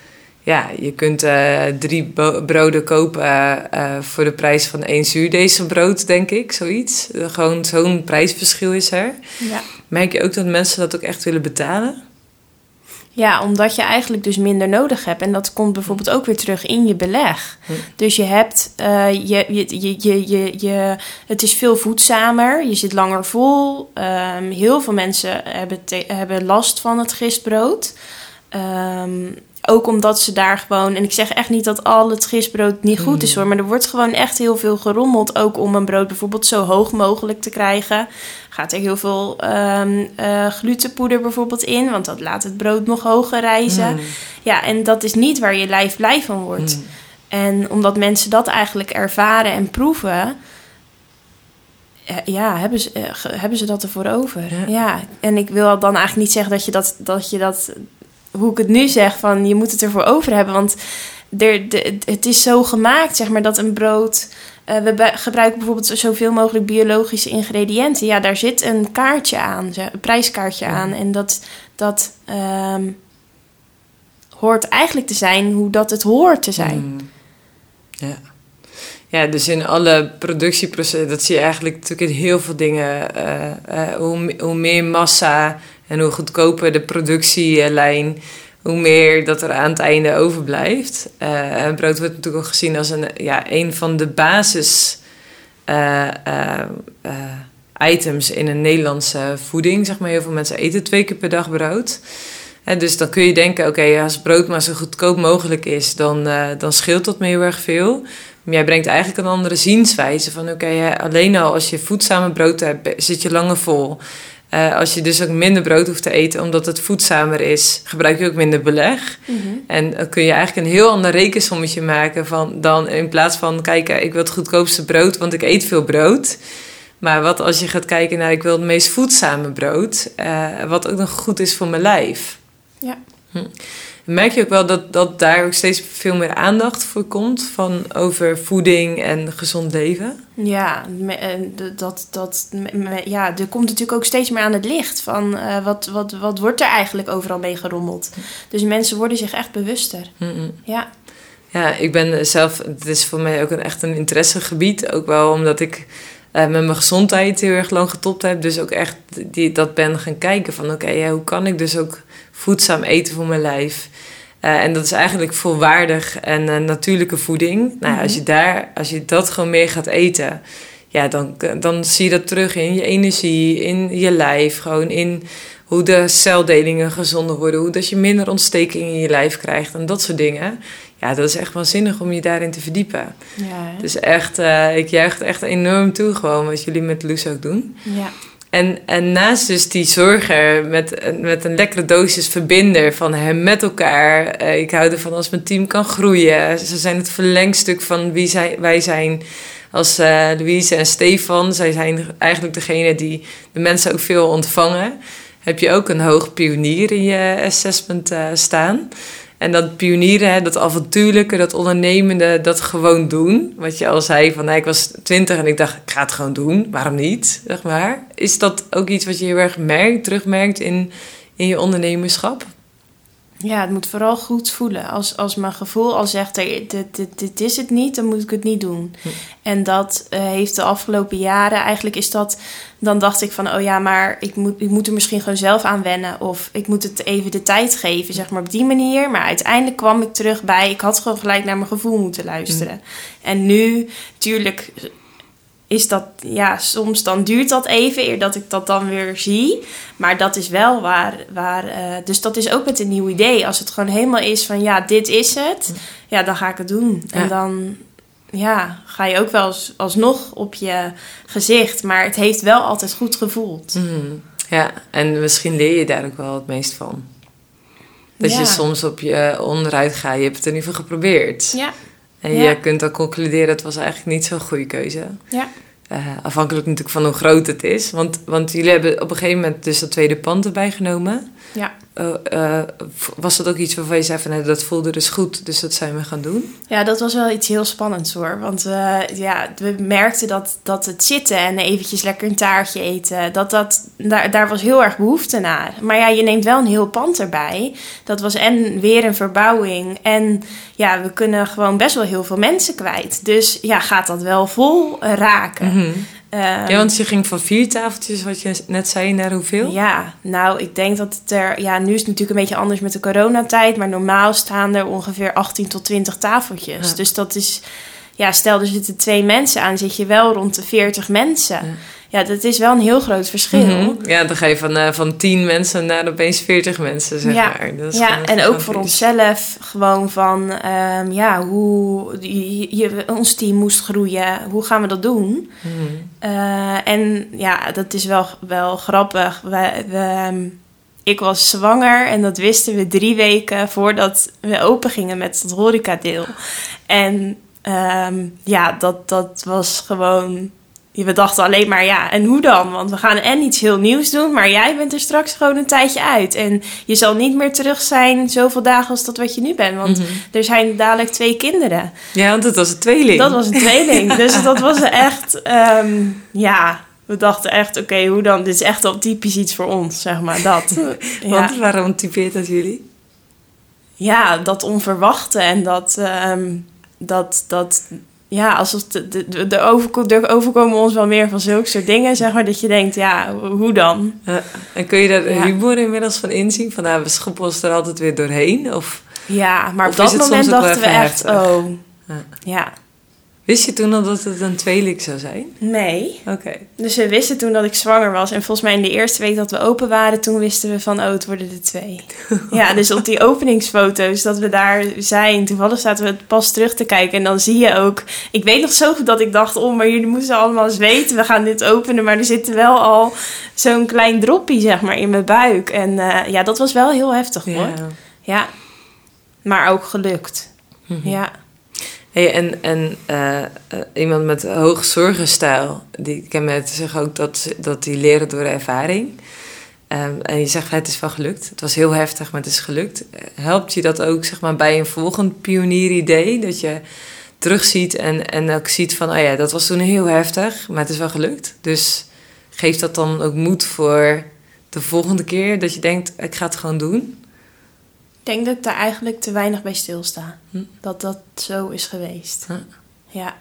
Ja, je kunt uh, drie broden kopen uh, voor de prijs van één zuurdesembrood, denk ik, zoiets. gewoon zo'n prijsverschil is er. Ja. Merk je ook dat mensen dat ook echt willen betalen? Ja, omdat je eigenlijk dus minder nodig hebt. En dat komt bijvoorbeeld ook weer terug in je beleg. Hm. Dus je hebt, uh, je, je, je, je, je, het is veel voedzamer, je zit langer vol. Um, heel veel mensen hebben, hebben last van het gistbrood. Um, ook omdat ze daar gewoon. En ik zeg echt niet dat al het gistbrood niet goed is mm. hoor. Maar er wordt gewoon echt heel veel gerommeld. Ook om een brood bijvoorbeeld zo hoog mogelijk te krijgen. Gaat er heel veel um, uh, glutenpoeder bijvoorbeeld in. Want dat laat het brood nog hoger rijzen. Mm. Ja, en dat is niet waar je lijf blij van wordt. Mm. En omdat mensen dat eigenlijk ervaren en proeven. Eh, ja, hebben ze, uh, hebben ze dat ervoor over. Ja. ja. En ik wil dan eigenlijk niet zeggen dat je dat, dat, je dat hoe ik het nu zeg, van je moet het ervoor over hebben. Want er, de, het is zo gemaakt, zeg maar, dat een brood. Uh, we gebruiken bijvoorbeeld zoveel mogelijk biologische ingrediënten. Ja, daar zit een kaartje aan, een prijskaartje aan. En dat, dat um, hoort eigenlijk te zijn hoe dat het hoort te zijn. Mm. Ja. Ja, dus in alle productieprocessen, dat zie je eigenlijk natuurlijk in heel veel dingen. Uh, uh, hoe, hoe meer massa en hoe goedkoper de productielijn, hoe meer dat er aan het einde overblijft. Uh, brood wordt natuurlijk ook gezien als een, ja, een van de basis uh, items in een Nederlandse voeding. Zeg maar. Heel veel mensen eten twee keer per dag brood. En dus dan kun je denken, oké, als brood maar zo goedkoop mogelijk is, dan, dan scheelt dat me heel erg veel. Maar jij brengt eigenlijk een andere zienswijze van, oké, alleen al als je voedzame brood hebt, zit je langer vol. Uh, als je dus ook minder brood hoeft te eten omdat het voedzamer is, gebruik je ook minder beleg. Mhm. En dan kun je eigenlijk een heel ander rekensommetje maken van dan in plaats van kijken, ik wil het goedkoopste brood, want ik eet veel brood. Maar wat als je gaat kijken naar ik wil het meest voedzame brood, uh, wat ook nog goed is voor mijn lijf. Ja. Hm. Merk je ook wel dat, dat daar ook steeds veel meer aandacht voor komt van over voeding en gezond leven? Ja, eh, dat, dat, ja, er komt natuurlijk ook steeds meer aan het licht van eh, wat, wat, wat wordt er eigenlijk overal mee gerommeld. Dus mensen worden zich echt bewuster. Ja, Ja, ik ben zelf, het is voor mij ook een, echt een interessegebied. Ook wel omdat ik met mijn gezondheid heel erg lang getopt heb. Dus ook echt die, dat ben gaan kijken van oké, ja, hoe kan ik dus ook voedzaam eten voor mijn lijf? Eh, en dat is eigenlijk volwaardig en eh, natuurlijke voeding. Nou, ja, als, je daar, als je dat gewoon meer gaat eten, ja, dan, dan zie je dat terug in je energie, in je lijf, gewoon in hoe de celdelingen gezonder worden, hoe dat je minder ontsteking in je lijf krijgt en dat soort dingen. Ja, dat is echt waanzinnig om je daarin te verdiepen. ja? Dus echt, eh, ik juich het echt enorm toe gewoon wat jullie met Loes ook doen. ja. En, en naast dus die zorger met, met een lekkere dosis verbinder van hem met elkaar. eh, ik hou ervan als mijn team kan groeien. Ze zijn het verlengstuk van wie zij, wij zijn als eh Louise en Stefan. Zij zijn eigenlijk degene die de mensen ook veel ontvangen. Heb je ook een hoog pionier in je assessment staan. En dat pionieren, dat avontuurlijke, dat ondernemende, dat gewoon doen. Wat je al zei, van nou, ik was twintig en ik dacht, ik ga het gewoon doen. Waarom niet, zeg maar. Is dat ook iets wat je heel erg merkt, terugmerkt in, in je ondernemerschap? Ja, het moet vooral goed voelen. Als, als mijn gevoel al zegt, "Hey, dit, dit, dit is het niet, dan moet ik het niet doen. Hm. En dat eh, heeft de afgelopen jaren, eigenlijk is dat... Dan dacht ik van, oh ja, maar ik moet, ik moet er misschien gewoon zelf aan wennen. Of ik moet het even de tijd geven, zeg maar op die manier. Maar uiteindelijk kwam ik terug bij, ik had gewoon gelijk naar mijn gevoel moeten luisteren. En nu, tuurlijk is dat, ja, soms dan duurt dat even eer dat ik dat dan weer zie. Maar dat is wel waar, waar eh, dus dat is ook met een nieuw idee. Als het gewoon helemaal is van, ja, dit is het, ja, dan ga ik het doen. Ja. En dan, ja, ga je ook wel als, alsnog op je gezicht. Maar het heeft wel altijd goed gevoeld. Mhm. Ja, en misschien leer je daar ook wel het meest van. Dat Ja. je soms op je onderuit gaat. Je hebt het in ieder geval geprobeerd. Ja, En Ja. je kunt dan concluderen, het was eigenlijk niet zo'n goede keuze. ja. Eh, afhankelijk natuurlijk van hoe groot het is. Want, want jullie hebben op een gegeven moment dus dat tweede pand erbij genomen. Ja. Eh, eh, was dat ook iets waarvan je zei van nee, dat voelde dus goed, dus dat zijn we gaan doen? Ja, dat was wel iets heel spannends hoor. Want eh, ja, we merkten dat, dat het zitten en eventjes lekker een taartje eten, dat dat, daar, daar was heel erg behoefte naar. Maar ja, je neemt wel een heel pand erbij. Dat was en weer een verbouwing. En ja, we kunnen gewoon best wel heel veel mensen kwijt. Dus ja, gaat dat wel vol raken. Mhm. Ja, want je ging van vier tafeltjes, wat je net zei, naar hoeveel? Ja, nou, ik denk dat het er... Ja, nu is het natuurlijk een beetje anders met de coronatijd. Maar normaal staan er ongeveer 18 tot 20 tafeltjes. Ja. Dus dat is... Ja, stel er zitten twee mensen aan, zit je wel rond de 40 mensen. Ja. Ja, dat is wel een heel groot verschil. Mhm. Ja, dan ga je van, eh, van 10 mensen naar opeens 40 mensen, zeg Ja. maar. Dat is Ja, en ook voor onszelf gewoon van... ehm, ja, hoe... Je, je- ons team moest groeien. Hoe gaan we dat doen? Mhm. Eh, en ja, dat is wel, wel grappig. We, we, ehm, ik was zwanger en dat wisten we drie weken voordat we open gingen met het horecadeel. En ehm, ja, dat, dat was gewoon... We dachten alleen maar, ja, en hoe dan? Want we gaan en iets heel nieuws doen, maar jij bent er straks gewoon een tijdje uit. En je zal niet meer terug zijn zoveel dagen als dat wat je nu bent. Want Mhm. er zijn dadelijk twee kinderen. Ja, want het was een tweeling. Dat was een tweeling. <laughs> dus dat was echt, ehm, ja, we dachten echt, oké, hoe dan? Dit is echt wel typisch iets voor ons, zeg maar, dat. <laughs> ja. Want waarom typeert dat jullie? ja, dat onverwachte en dat, ehm, dat, dat ja, alsof de, de, de, de overko- er overkomen ons wel meer van zulke soort dingen, zeg maar, dat je denkt, ja, hoe dan? Ja, en kun je daar Ja. humor inmiddels van inzien? Van nou, we schoppen ons er altijd weer doorheen? Of Ja, maar op dat het moment dachten we echt, heftig? oh, Ja. ja, wist je toen al dat het een tweeling zou zijn? nee. Oké. Dus we wisten toen dat ik zwanger was. En volgens mij in de eerste week dat we open waren, toen wisten we van, oh, het worden er twee. <laughs> ja, dus op die openingsfoto's dat we daar zijn, toevallig zaten we het pas terug te kijken. En dan zie je ook, ik weet nog zo goed dat ik dacht, oh, maar jullie moeten allemaal eens weten, we gaan dit openen. Maar er zit wel al zo'n klein droppie, zeg maar, in mijn buik. En eh, ja, dat was wel heel heftig hoor. Ja. Ja, maar ook gelukt. Mhm. Ja. Hey, en en eh, eh, iemand met hoog zorgenstijl, die kenmerkt zich ook dat, dat die leren door ervaring. Ehm, en je zegt, het is wel gelukt. Het was heel heftig, maar het is gelukt. Helpt je dat ook zeg maar, bij een volgend pionieridee? Dat je terugziet en, en ook ziet van... oh ja, dat was toen heel heftig, maar het is wel gelukt. Dus geeft dat dan ook moed voor de volgende keer... dat je denkt, ik ga het gewoon doen? Ik denk dat ik daar eigenlijk te weinig bij stilsta. Hm. Dat dat zo is geweest. Ja.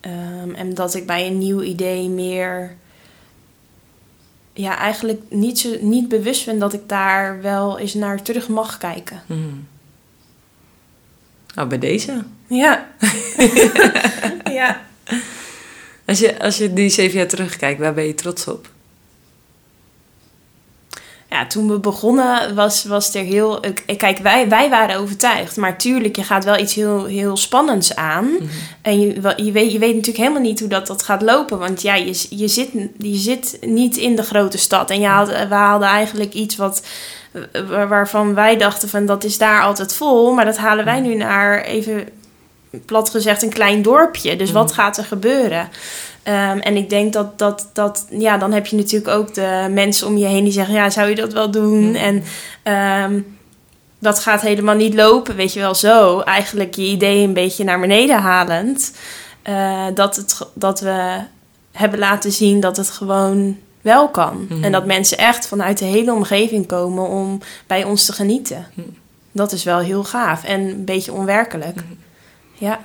Ehm, en dat ik bij een nieuw idee meer ja, eigenlijk niet, zo, niet bewust ben dat ik daar wel eens naar terug mag kijken. Hmm. Nou, bij deze. Ja. <laughs> ja. Als je, als je die zeven jaar terugkijkt, waar ben je trots op? Ja, toen we begonnen was, was er heel... Kijk, wij, wij waren overtuigd. Maar tuurlijk, je gaat wel iets heel, heel spannends aan. Mhm. En je, je, weet, je weet natuurlijk helemaal niet hoe dat, dat gaat lopen. Want ja, je, je, zit, je zit niet in de grote stad. En je had, we haalden eigenlijk iets wat waarvan wij dachten van dat is daar altijd vol. Maar dat halen wij mhm. nu naar, even plat gezegd, een klein dorpje. Dus wat mhm. gaat er gebeuren? Ehm, en ik denk dat, dat, dat, ja, dan heb je natuurlijk ook de mensen om je heen die zeggen, ja, zou je dat wel doen? Mm. En ehm, dat gaat helemaal niet lopen, weet je wel, zo. Eigenlijk je idee een beetje naar beneden halend. Uh, dat, het, dat we hebben laten zien dat het gewoon wel kan. Mm. En dat mensen echt vanuit de hele omgeving komen om bij ons te genieten. Mm. Dat is wel heel gaaf en een beetje onwerkelijk. Ja.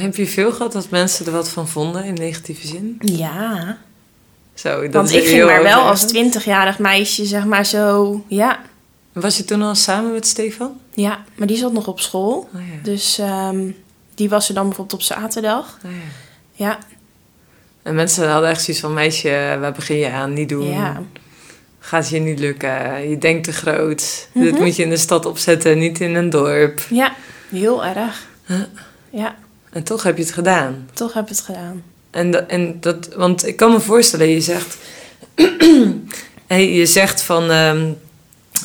Heb je veel gehad dat mensen er wat van vonden in negatieve zin? Ja. Zo, dat Want ik ging maar wel als twintigjarig meisje, zeg maar zo, ja. Was je toen al samen met Stefan? Ja, maar die zat nog op school. Oh, ja. Dus um, die was er dan bijvoorbeeld op zaterdag. Oh, ja. ja. En mensen hadden echt zoiets van, meisje, waar begin je aan? Niet doen. Ja. Gaat je niet lukken. Je denkt te groot. Dit mhm. moet je in de stad opzetten, niet in een dorp. Ja, heel erg. Ja. En toch heb je het gedaan. Toch heb je het gedaan. En, dat, en dat, want ik kan me voorstellen, je zegt, <clears throat> je zegt van, uh,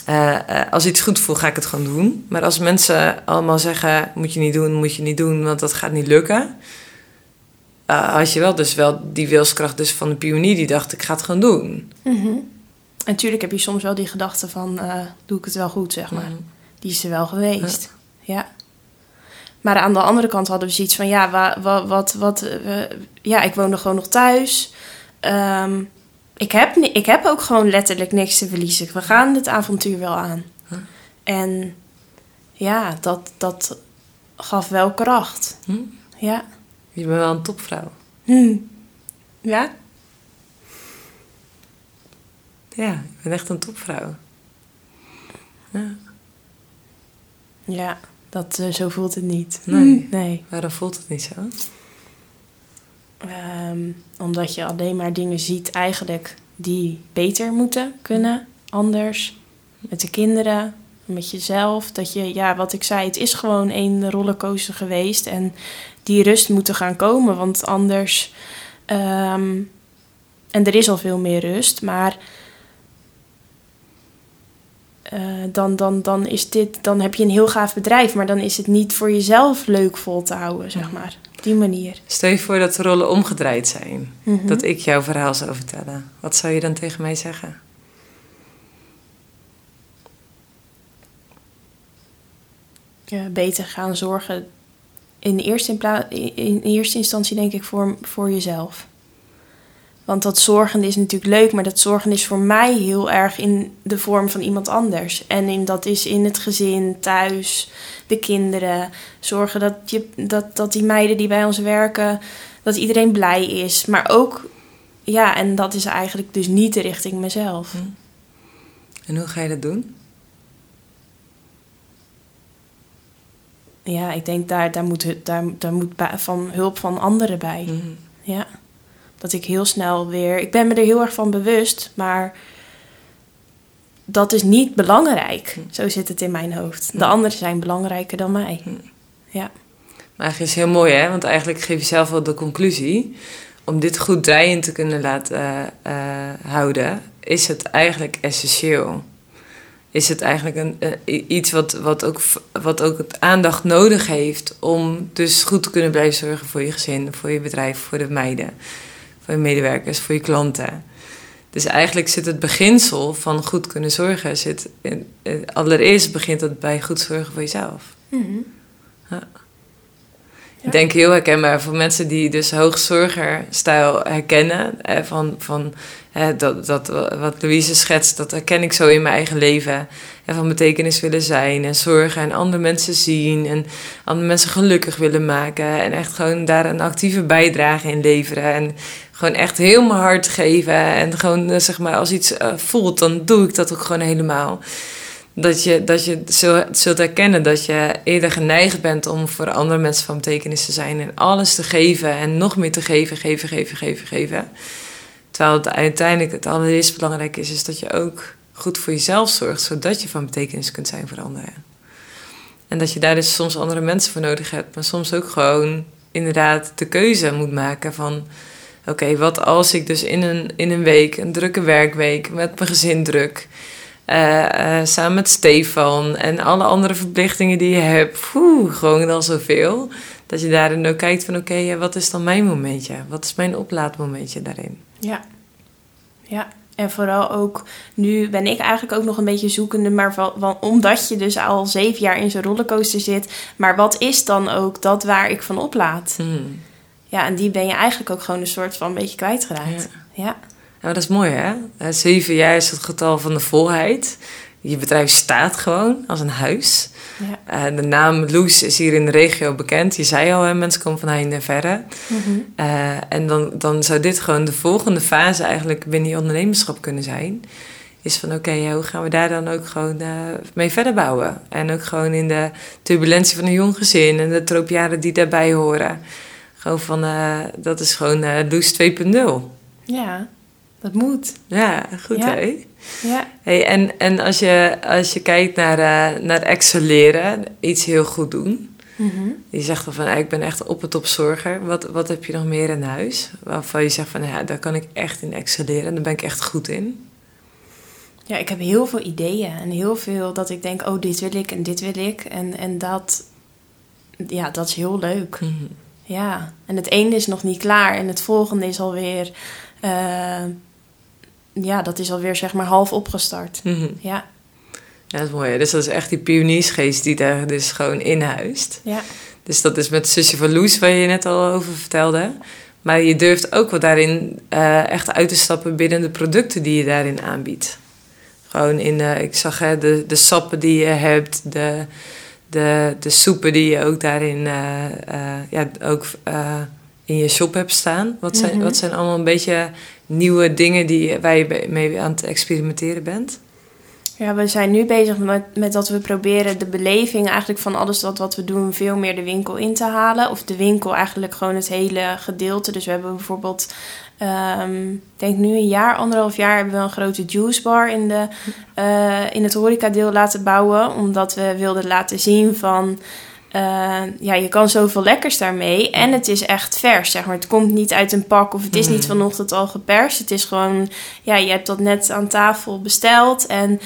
uh, als iets goed voelt, ga ik het gewoon doen. Maar als mensen allemaal zeggen, moet je niet doen, moet je niet doen, want dat gaat niet lukken. Uh, had je wel dus wel die wilskracht dus van de pionier die dacht, ik ga het gewoon doen. Mm -hmm. En natuurlijk heb je soms wel die gedachte van, doe ik het wel goed, zeg maar. Mhm. Die is er wel geweest, ja. Maar aan de andere kant hadden we zoiets van, ja, wat, wat, wat uh, ja, ik woonde gewoon nog thuis. Um, ik, heb, ik heb ook gewoon letterlijk niks te verliezen. We gaan dit avontuur wel aan. En ja, dat, dat gaf wel kracht. Hm? Ja. Je bent wel een topvrouw. Hm. Ja? Ja, ik ben echt een topvrouw. Ja. Ja. Dat, uh, zo voelt het niet. Nee. nee. Waarom voelt het niet zo? Um, omdat je alleen maar dingen ziet eigenlijk die beter moeten kunnen, anders. Met de kinderen, met jezelf. Dat je, ja, wat ik zei, het is gewoon een rollercoaster geweest. En die rust moet er gaan komen, want anders. Um, en er is al veel meer rust, maar uh, dan, dan, dan, is dit, dan heb je een heel gaaf bedrijf, maar dan is het niet voor jezelf leuk vol te houden, zeg maar. Op die manier. Stel je voor dat de rollen omgedraaid zijn. Mhm. Dat ik jouw verhaal zou vertellen. Wat zou je dan tegen mij zeggen? Beter gaan zorgen. In eerste, in, in eerste instantie denk ik voor, voor jezelf. Want dat zorgen is natuurlijk leuk, maar dat zorgen is voor mij heel erg in de vorm van iemand anders. En in, dat is in het gezin, thuis, de kinderen. Zorgen dat, je, dat, dat die meiden die bij ons werken, dat iedereen blij is. Maar ook, ja, en dat is eigenlijk dus niet de richting mezelf. Hm. En hoe ga je dat doen? Ja, ik denk daar, daar moet, daar, daar moet van hulp van anderen bij. Hm. Ja dat ik heel snel weer. Ik ben me er heel erg van bewust, maar dat is niet belangrijk. Hm. Zo zit het in mijn hoofd. De hm. anderen zijn belangrijker dan mij. Hm. Ja. Maar eigenlijk is heel mooi, hè? Want eigenlijk geef je zelf wel de conclusie. Om dit goed draaiend te kunnen laten uh, houden, is het eigenlijk essentieel. Is het eigenlijk een, uh, iets wat, wat, ook, wat ook het aandacht nodig heeft om dus goed te kunnen blijven zorgen voor je gezin, voor je bedrijf, voor de meiden voor je medewerkers, voor je klanten. Dus eigenlijk zit het beginsel van goed kunnen zorgen. Zit in, allereerst begint het bij goed zorgen voor jezelf. Mm ja. Ik denk heel herkenbaar voor mensen die dus hoogzorgerstijl herkennen. Eh, van, van eh, dat, dat, wat Louise schetst, dat herken ik zo in mijn eigen leven. En van betekenis willen zijn en zorgen en andere mensen zien. En andere mensen gelukkig willen maken. En echt gewoon daar een actieve bijdrage in leveren. En gewoon echt heel mijn hart geven. En gewoon eh, zeg maar als iets uh, voelt, dan doe ik dat ook gewoon helemaal dat je, dat je zult herkennen dat je eerder geneigd bent om voor andere mensen van betekenis te zijn en alles te geven en nog meer te geven, geven, geven, geven, geven. Terwijl het uiteindelijk het allereerst belangrijk is, is dat je ook goed voor jezelf zorgt, zodat je van betekenis kunt zijn voor anderen. En dat je daar dus soms andere mensen voor nodig hebt, maar soms ook gewoon inderdaad de keuze moet maken van oké, wat als ik dus in een, in een week, een drukke werkweek, met mijn gezin druk, uh, samen met Stefan en alle andere verplichtingen die je hebt. Poeh, gewoon al zoveel. Dat je daarin ook kijkt van oké, wat is dan mijn momentje? Wat is mijn oplaadmomentje daarin? Ja, ja. En vooral ook, nu ben ik eigenlijk ook nog een beetje zoekende, maar van, omdat je dus al zeven jaar in zo'n rollercoaster zit. Maar wat is dan ook dat waar ik van oplaad? Hmm. Ja, en die ben je eigenlijk ook gewoon een soort van een beetje kwijtgeraakt. Ja. ja. Nou, dat is mooi hè. Eh, zeven jaar is het getal van de volheid. Je bedrijf staat gewoon als een huis. Ja. Uh, de naam Loes is hier in de regio bekend. Je zei al, hè, mensen komen van heinde en verre. Mm en dan, dan zou dit gewoon de volgende fase eigenlijk binnen je ondernemerschap kunnen zijn. Is van oké, hoe gaan we daar dan ook gewoon mee verder bouwen? En ook gewoon in de turbulentie van een jong gezin en de tropiaren die daarbij horen. Gewoon van, dat is gewoon Loes 2.0. Ja. Dat moet. Ja, goed ja. hè? Ja. Hey, en en als, je, als je kijkt naar, uh, naar excelleren, iets heel goed doen. Mm Je zegt dan van, ik ben echt op het top zorger. Wat, wat heb je nog meer in huis? Waarvan je zegt van, ja, daar kan ik echt in excelleren. Daar ben ik echt goed in. Ja, ik heb heel veel ideeën. En heel veel dat ik denk, oh, dit wil ik en dit wil ik. En, en dat, ja, dat is heel leuk. Mhm. Ja, en het ene is nog niet klaar. En het volgende is alweer... Uh, ja, dat is alweer zeg maar half opgestart. Mhm. Ja. Ja, dat is mooi. Dus dat is echt die pioniersgeest die daar dus gewoon in huist. Ja. Dus dat is met Zusje van Loes, waar je net al over vertelde. Maar je durft ook wat daarin uh, echt uit te stappen binnen de producten die je daarin aanbiedt. Gewoon in, uh, ik zag hè, de, de sappen die je hebt, de, de, de soepen die je ook daarin uh, ja, ook in je shop hebt staan. Wat zijn, mhm. wat zijn allemaal een beetje nieuwe dingen die, waar je mee aan het experimenteren bent? Ja, we zijn nu bezig met, met dat we proberen de beleving eigenlijk van alles wat, we doen veel meer de winkel in te halen. Of de winkel eigenlijk gewoon het hele gedeelte. Dus we hebben bijvoorbeeld, um, ik denk nu een jaar, anderhalf jaar, hebben we een grote juicebar in, de, uh, in het horecadeel laten bouwen. Omdat we wilden laten zien van uh, ja, je kan zoveel lekkers daarmee. En het is echt vers, zeg maar. Het komt niet uit een pak of het is niet mm. vanochtend al geperst. Het is gewoon, ja, je hebt dat net aan tafel besteld. En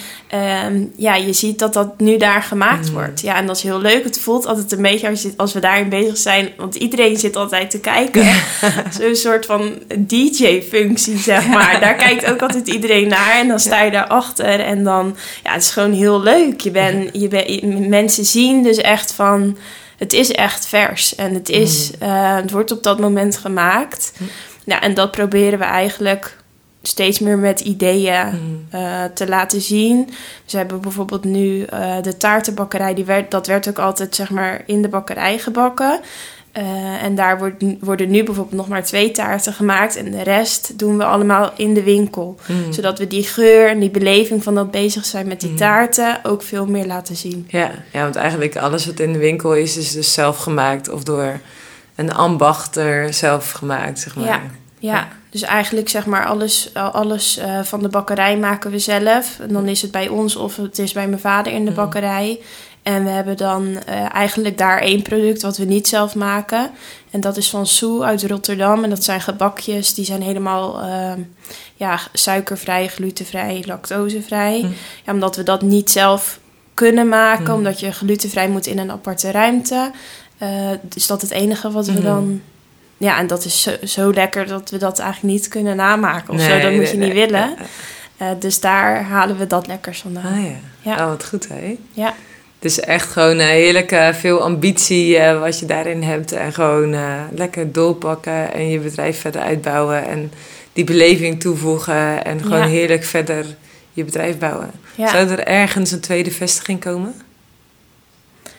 um, ja, je ziet dat dat nu daar gemaakt mm. wordt. Ja, en dat is heel leuk. Het voelt altijd een beetje als, je, als we daarin bezig zijn. Want iedereen zit altijd te kijken. <laughs> Zo'n soort van DJ-functie, zeg maar. Daar kijkt ook altijd iedereen naar. En dan sta je daarachter. En dan, ja, het is gewoon heel leuk. Je bent, je bent, mensen zien dus echt van het is echt vers en het, is, mm. eh, het wordt op dat moment gemaakt. Mm. Ja, en dat proberen we eigenlijk steeds meer met ideeën mm. eh, te laten zien. Ze hebben bijvoorbeeld nu uh, de taartenbakkerij, die werd, dat werd ook altijd zeg maar in de bakkerij gebakken. Uh, en daar wordt, worden nu bijvoorbeeld nog maar twee taarten gemaakt. En de rest doen we allemaal in de winkel. Mm. Zodat we die geur en die beleving van dat bezig zijn met die mm. taarten ook veel meer laten zien. Ja, ja, want eigenlijk alles wat in de winkel is, is dus zelf gemaakt of door een ambachter zelf gemaakt, zeg maar. Ja, ja. dus eigenlijk zeg maar alles, alles uh, van de bakkerij maken we zelf. En dan is het bij ons of het is bij mijn vader in de bakkerij. En we hebben dan uh, eigenlijk daar één product wat we niet zelf maken. En dat is van Soe uit Rotterdam. En dat zijn gebakjes, die zijn helemaal uh, ja, suikervrij, glutenvrij, lactosevrij. Mm. Ja, omdat we dat niet zelf kunnen maken, mm. omdat je glutenvrij moet in een aparte ruimte. Uh, is dat het enige wat we mm. dan ja, en dat is zo, zo, lekker dat we dat eigenlijk niet kunnen namaken of Nee, zo. Dat moet je nee. niet willen. Eh, dus daar halen we dat lekkers vandaan. Ah ja. Ja. Oh, wat goed hè. Ja. Dus echt gewoon eh, heerlijk eh, veel ambitie eh, wat je daarin hebt. En gewoon lekker doorpakken en je bedrijf verder uitbouwen. En die beleving toevoegen. En gewoon Ja. heerlijk verder je bedrijf bouwen. Ja. Zou er ergens een tweede vestiging komen?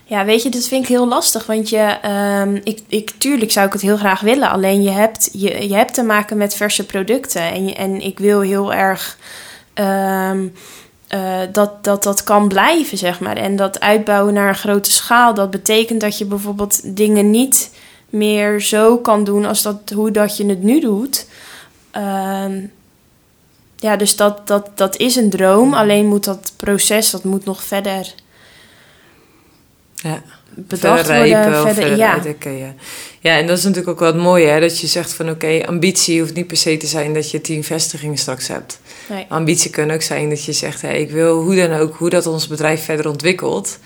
Ja, weet je, dat vind ik heel lastig. Want je, ehm, ik, ik, tuurlijk zou ik het heel graag willen. Alleen je hebt, je, je hebt te maken met verse producten. En, je- en ik wil heel erg ehm, eh, dat, dat dat kan blijven, zeg maar. En dat uitbouwen naar een grote schaal, dat betekent dat je bijvoorbeeld dingen niet meer zo kan doen als dat, hoe dat je het nu doet. Ehm, ja, dus dat, dat, dat is een droom. Alleen moet dat proces, dat moet nog verder Ja. Bedacht verder rijpen worden. of Verder, verder ja. ja. ja, en dat is natuurlijk ook wel het mooie, hè? dat je zegt van oké, ambitie hoeft niet per se te zijn dat je tien vestigingen straks hebt. Nee. Ambitie kan ook zijn dat je zegt, hé, ik wil hoe dan ook, hoe dat ons bedrijf verder ontwikkelt,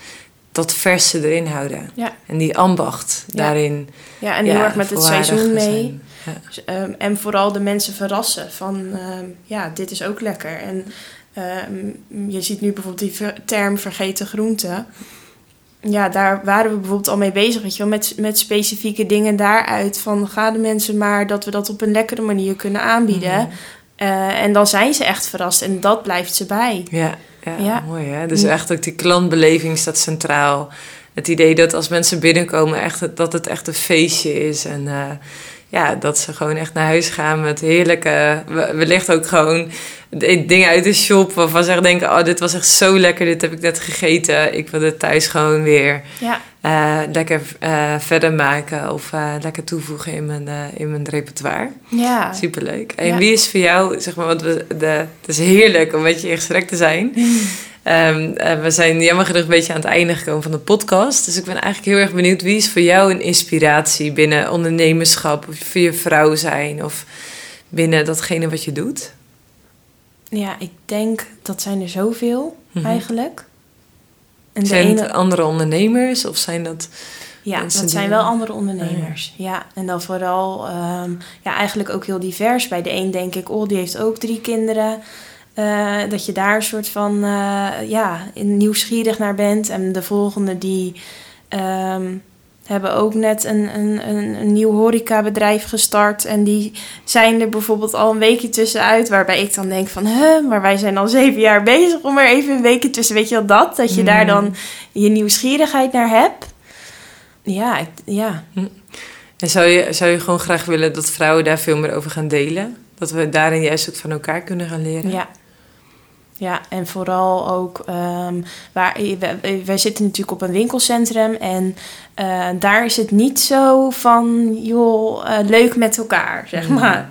dat verse erin houden. Ja. En die ambacht Ja. daarin. ja, en heel erg met het seizoen mee. Dus, ehm, en vooral de mensen verrassen van, ehm, ja, dit is ook lekker. En ehm, je ziet nu bijvoorbeeld die term vergeten groenten. Ja, daar waren we bijvoorbeeld al mee bezig, weet je wel, met, met specifieke dingen daaruit. Van, ga de mensen maar dat we dat op een lekkere manier kunnen aanbieden. Mhm. Eh, en dan zijn ze echt verrast en dat blijft ze bij. Ja, ja, Ja. mooi hè. Dus echt ook die klantbeleving staat centraal. Het idee dat als mensen binnenkomen, echt, dat het echt een feestje is. En eh, ja, dat ze gewoon echt naar huis gaan met heerlijke... we- Wellicht ook gewoon dingen uit de shop waarvan ze echt denken... oh, dit was echt zo lekker, dit heb ik net gegeten. Ik wil dit thuis gewoon weer Ja, eh, lekker eh, verder maken... of eh, lekker toevoegen in mijn, in mijn repertoire. ja. Superleuk. En Ja. wie is voor jou, zeg maar, want we, de, het is heerlijk om met je in gesprek te zijn. Ehm, eh, we zijn jammer genoeg een beetje aan het einde gekomen van de podcast. Dus ik ben eigenlijk heel erg benieuwd, wie is voor jou een inspiratie binnen ondernemerschap? Of voor je vrouw zijn of binnen datgene wat je doet? ja, ik denk dat zijn er zoveel Mhm. eigenlijk. En Zijn ene... het andere ondernemers of zijn dat... Ja, dat die- zijn wel andere ondernemers. ja. en dan vooral ehm, ja, eigenlijk ook heel divers. Bij de een denk ik, oh, die heeft ook drie kinderen. Eh, dat je daar een soort van eh, ja, nieuwsgierig naar bent. En de volgende die ehm, hebben ook net een, een, een, een nieuw horecabedrijf gestart. En die zijn er bijvoorbeeld al een weekje tussenuit. Waarbij ik dan denk van, huh, maar wij zijn al zeven jaar bezig om er even een weekje tussen. Weet je wel dat? Dat je daar Mm. dan je nieuwsgierigheid naar hebt. Ja, ja. En zou je, zou je gewoon graag willen dat vrouwen daar veel meer over gaan delen? Dat we daarin juist ook van elkaar kunnen gaan leren? Ja. Ja, en vooral ook waar waar wij, wij zitten natuurlijk op een winkelcentrum en eh, daar is het niet zo van joh eh, leuk met elkaar zeg Mhm. maar.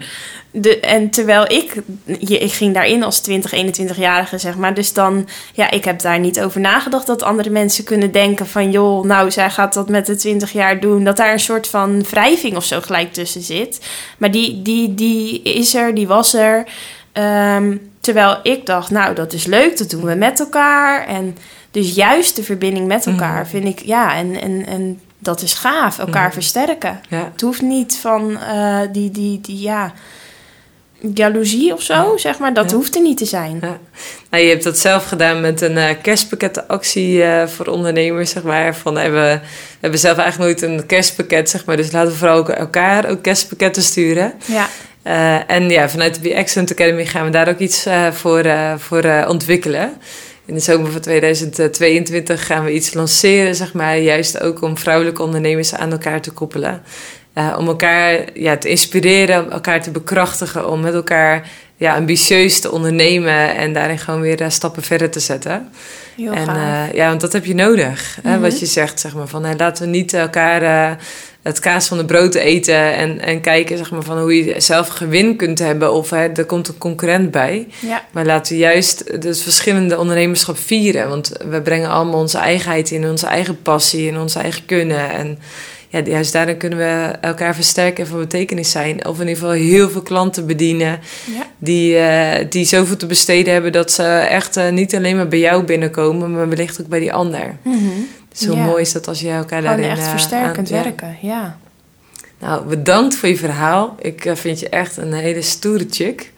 De, en terwijl ik, je, ik ging daarin als 20, 21-jarige, zeg maar. Dus dan, ja, ik heb daar niet over nagedacht dat andere mensen kunnen denken van... joh, nou, zij gaat dat met de 20 jaar doen. Dat daar een soort van wrijving of zo gelijk tussen zit. Maar die, die, die is er, die was er. Ehm, terwijl ik dacht, nou, dat is leuk, dat doen we met elkaar. En dus juist de verbinding met elkaar Mhm. vind ik, ja, en, en, en dat is gaaf, elkaar Mhm. versterken. Ja. Het hoeft niet van eh, die, die, die, ja, jaloezie of zo, zeg maar. Dat Ja. hoeft er niet te zijn. Ja. Nou, je hebt dat zelf gedaan met een eh kerstpakkettenactie eh, voor ondernemers, zeg maar. Van, eh, we, we hebben zelf eigenlijk nooit een kerstpakket, zeg maar. Dus laten we vooral ook elkaar ook kerstpakketten sturen. Ja, Eh, en ja, vanuit de Be Excellent Academy gaan we daar ook iets eh, voor, eh, voor ontwikkelen. In de zomer van 2022 gaan we iets lanceren, zeg maar. Juist ook om vrouwelijke ondernemers aan elkaar te koppelen. Om elkaar ja, te inspireren, elkaar te bekrachtigen, om met elkaar ja, ambitieus te ondernemen en daarin gewoon weer stappen verder te zetten. Heel en eh, ja, want dat heb je nodig. hè, Mhm. wat je zegt, zeg maar, van hè, laten we niet elkaar eh, het kaas van de brood eten en, en kijken zeg maar, van hoe je zelf gewin kunt hebben of hè, er komt een concurrent bij. ja, Maar laten we juist het verschillende ondernemerschap vieren. Want we brengen allemaal onze eigenheid in, onze eigen passie en onze eigen kunnen. En ja, juist daarin kunnen we elkaar versterken en van betekenis zijn. Of in ieder geval heel veel klanten bedienen ja, die, eh, die zoveel te besteden hebben dat ze echt eh, niet alleen maar bij jou binnenkomen, maar wellicht ook bij die ander. Mhm. Dus hoe Ja. mooi is dat als je elkaar Gewoon daarin echt eh, versterkend aan- werken, ja. Nou, bedankt voor je verhaal. Ik vind je echt een hele stoere chick.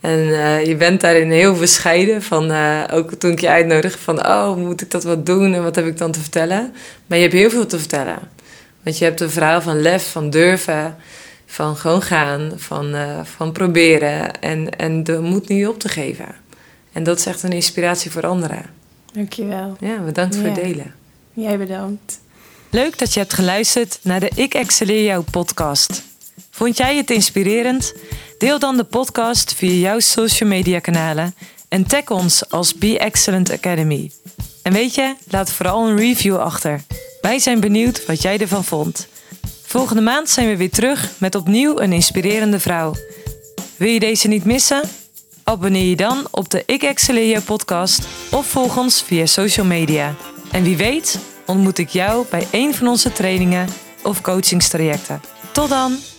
En eh, je bent daarin heel bescheiden. Van, ook toen ik je uitnodigde van... oh, moet ik dat wat doen en wat heb ik dan te vertellen? Maar je hebt heel veel te vertellen. Want je hebt een verhaal van lef, van durven... van gewoon gaan, van, van proberen... En, en de moed niet op te geven. En dat is echt een inspiratie voor anderen. Dankjewel. Ja, bedankt voor het delen. Jij bedankt. Leuk dat je hebt geluisterd naar de Ik Excelleer Jou podcast. Vond jij het inspirerend? Deel dan de podcast via jouw social media kanalen en tag ons als Be Excellent Academy. En weet je, laat vooral een review achter. Wij zijn benieuwd wat jij ervan vond. Volgende maand zijn we weer terug met opnieuw een inspirerende vrouw. Wil je deze niet missen? Abonneer je dan op de Ik Excelleer Jou podcast of volg ons via social media. En wie weet ontmoet ik jou bij een van onze trainingen of coachingstrajecten. Tot dan!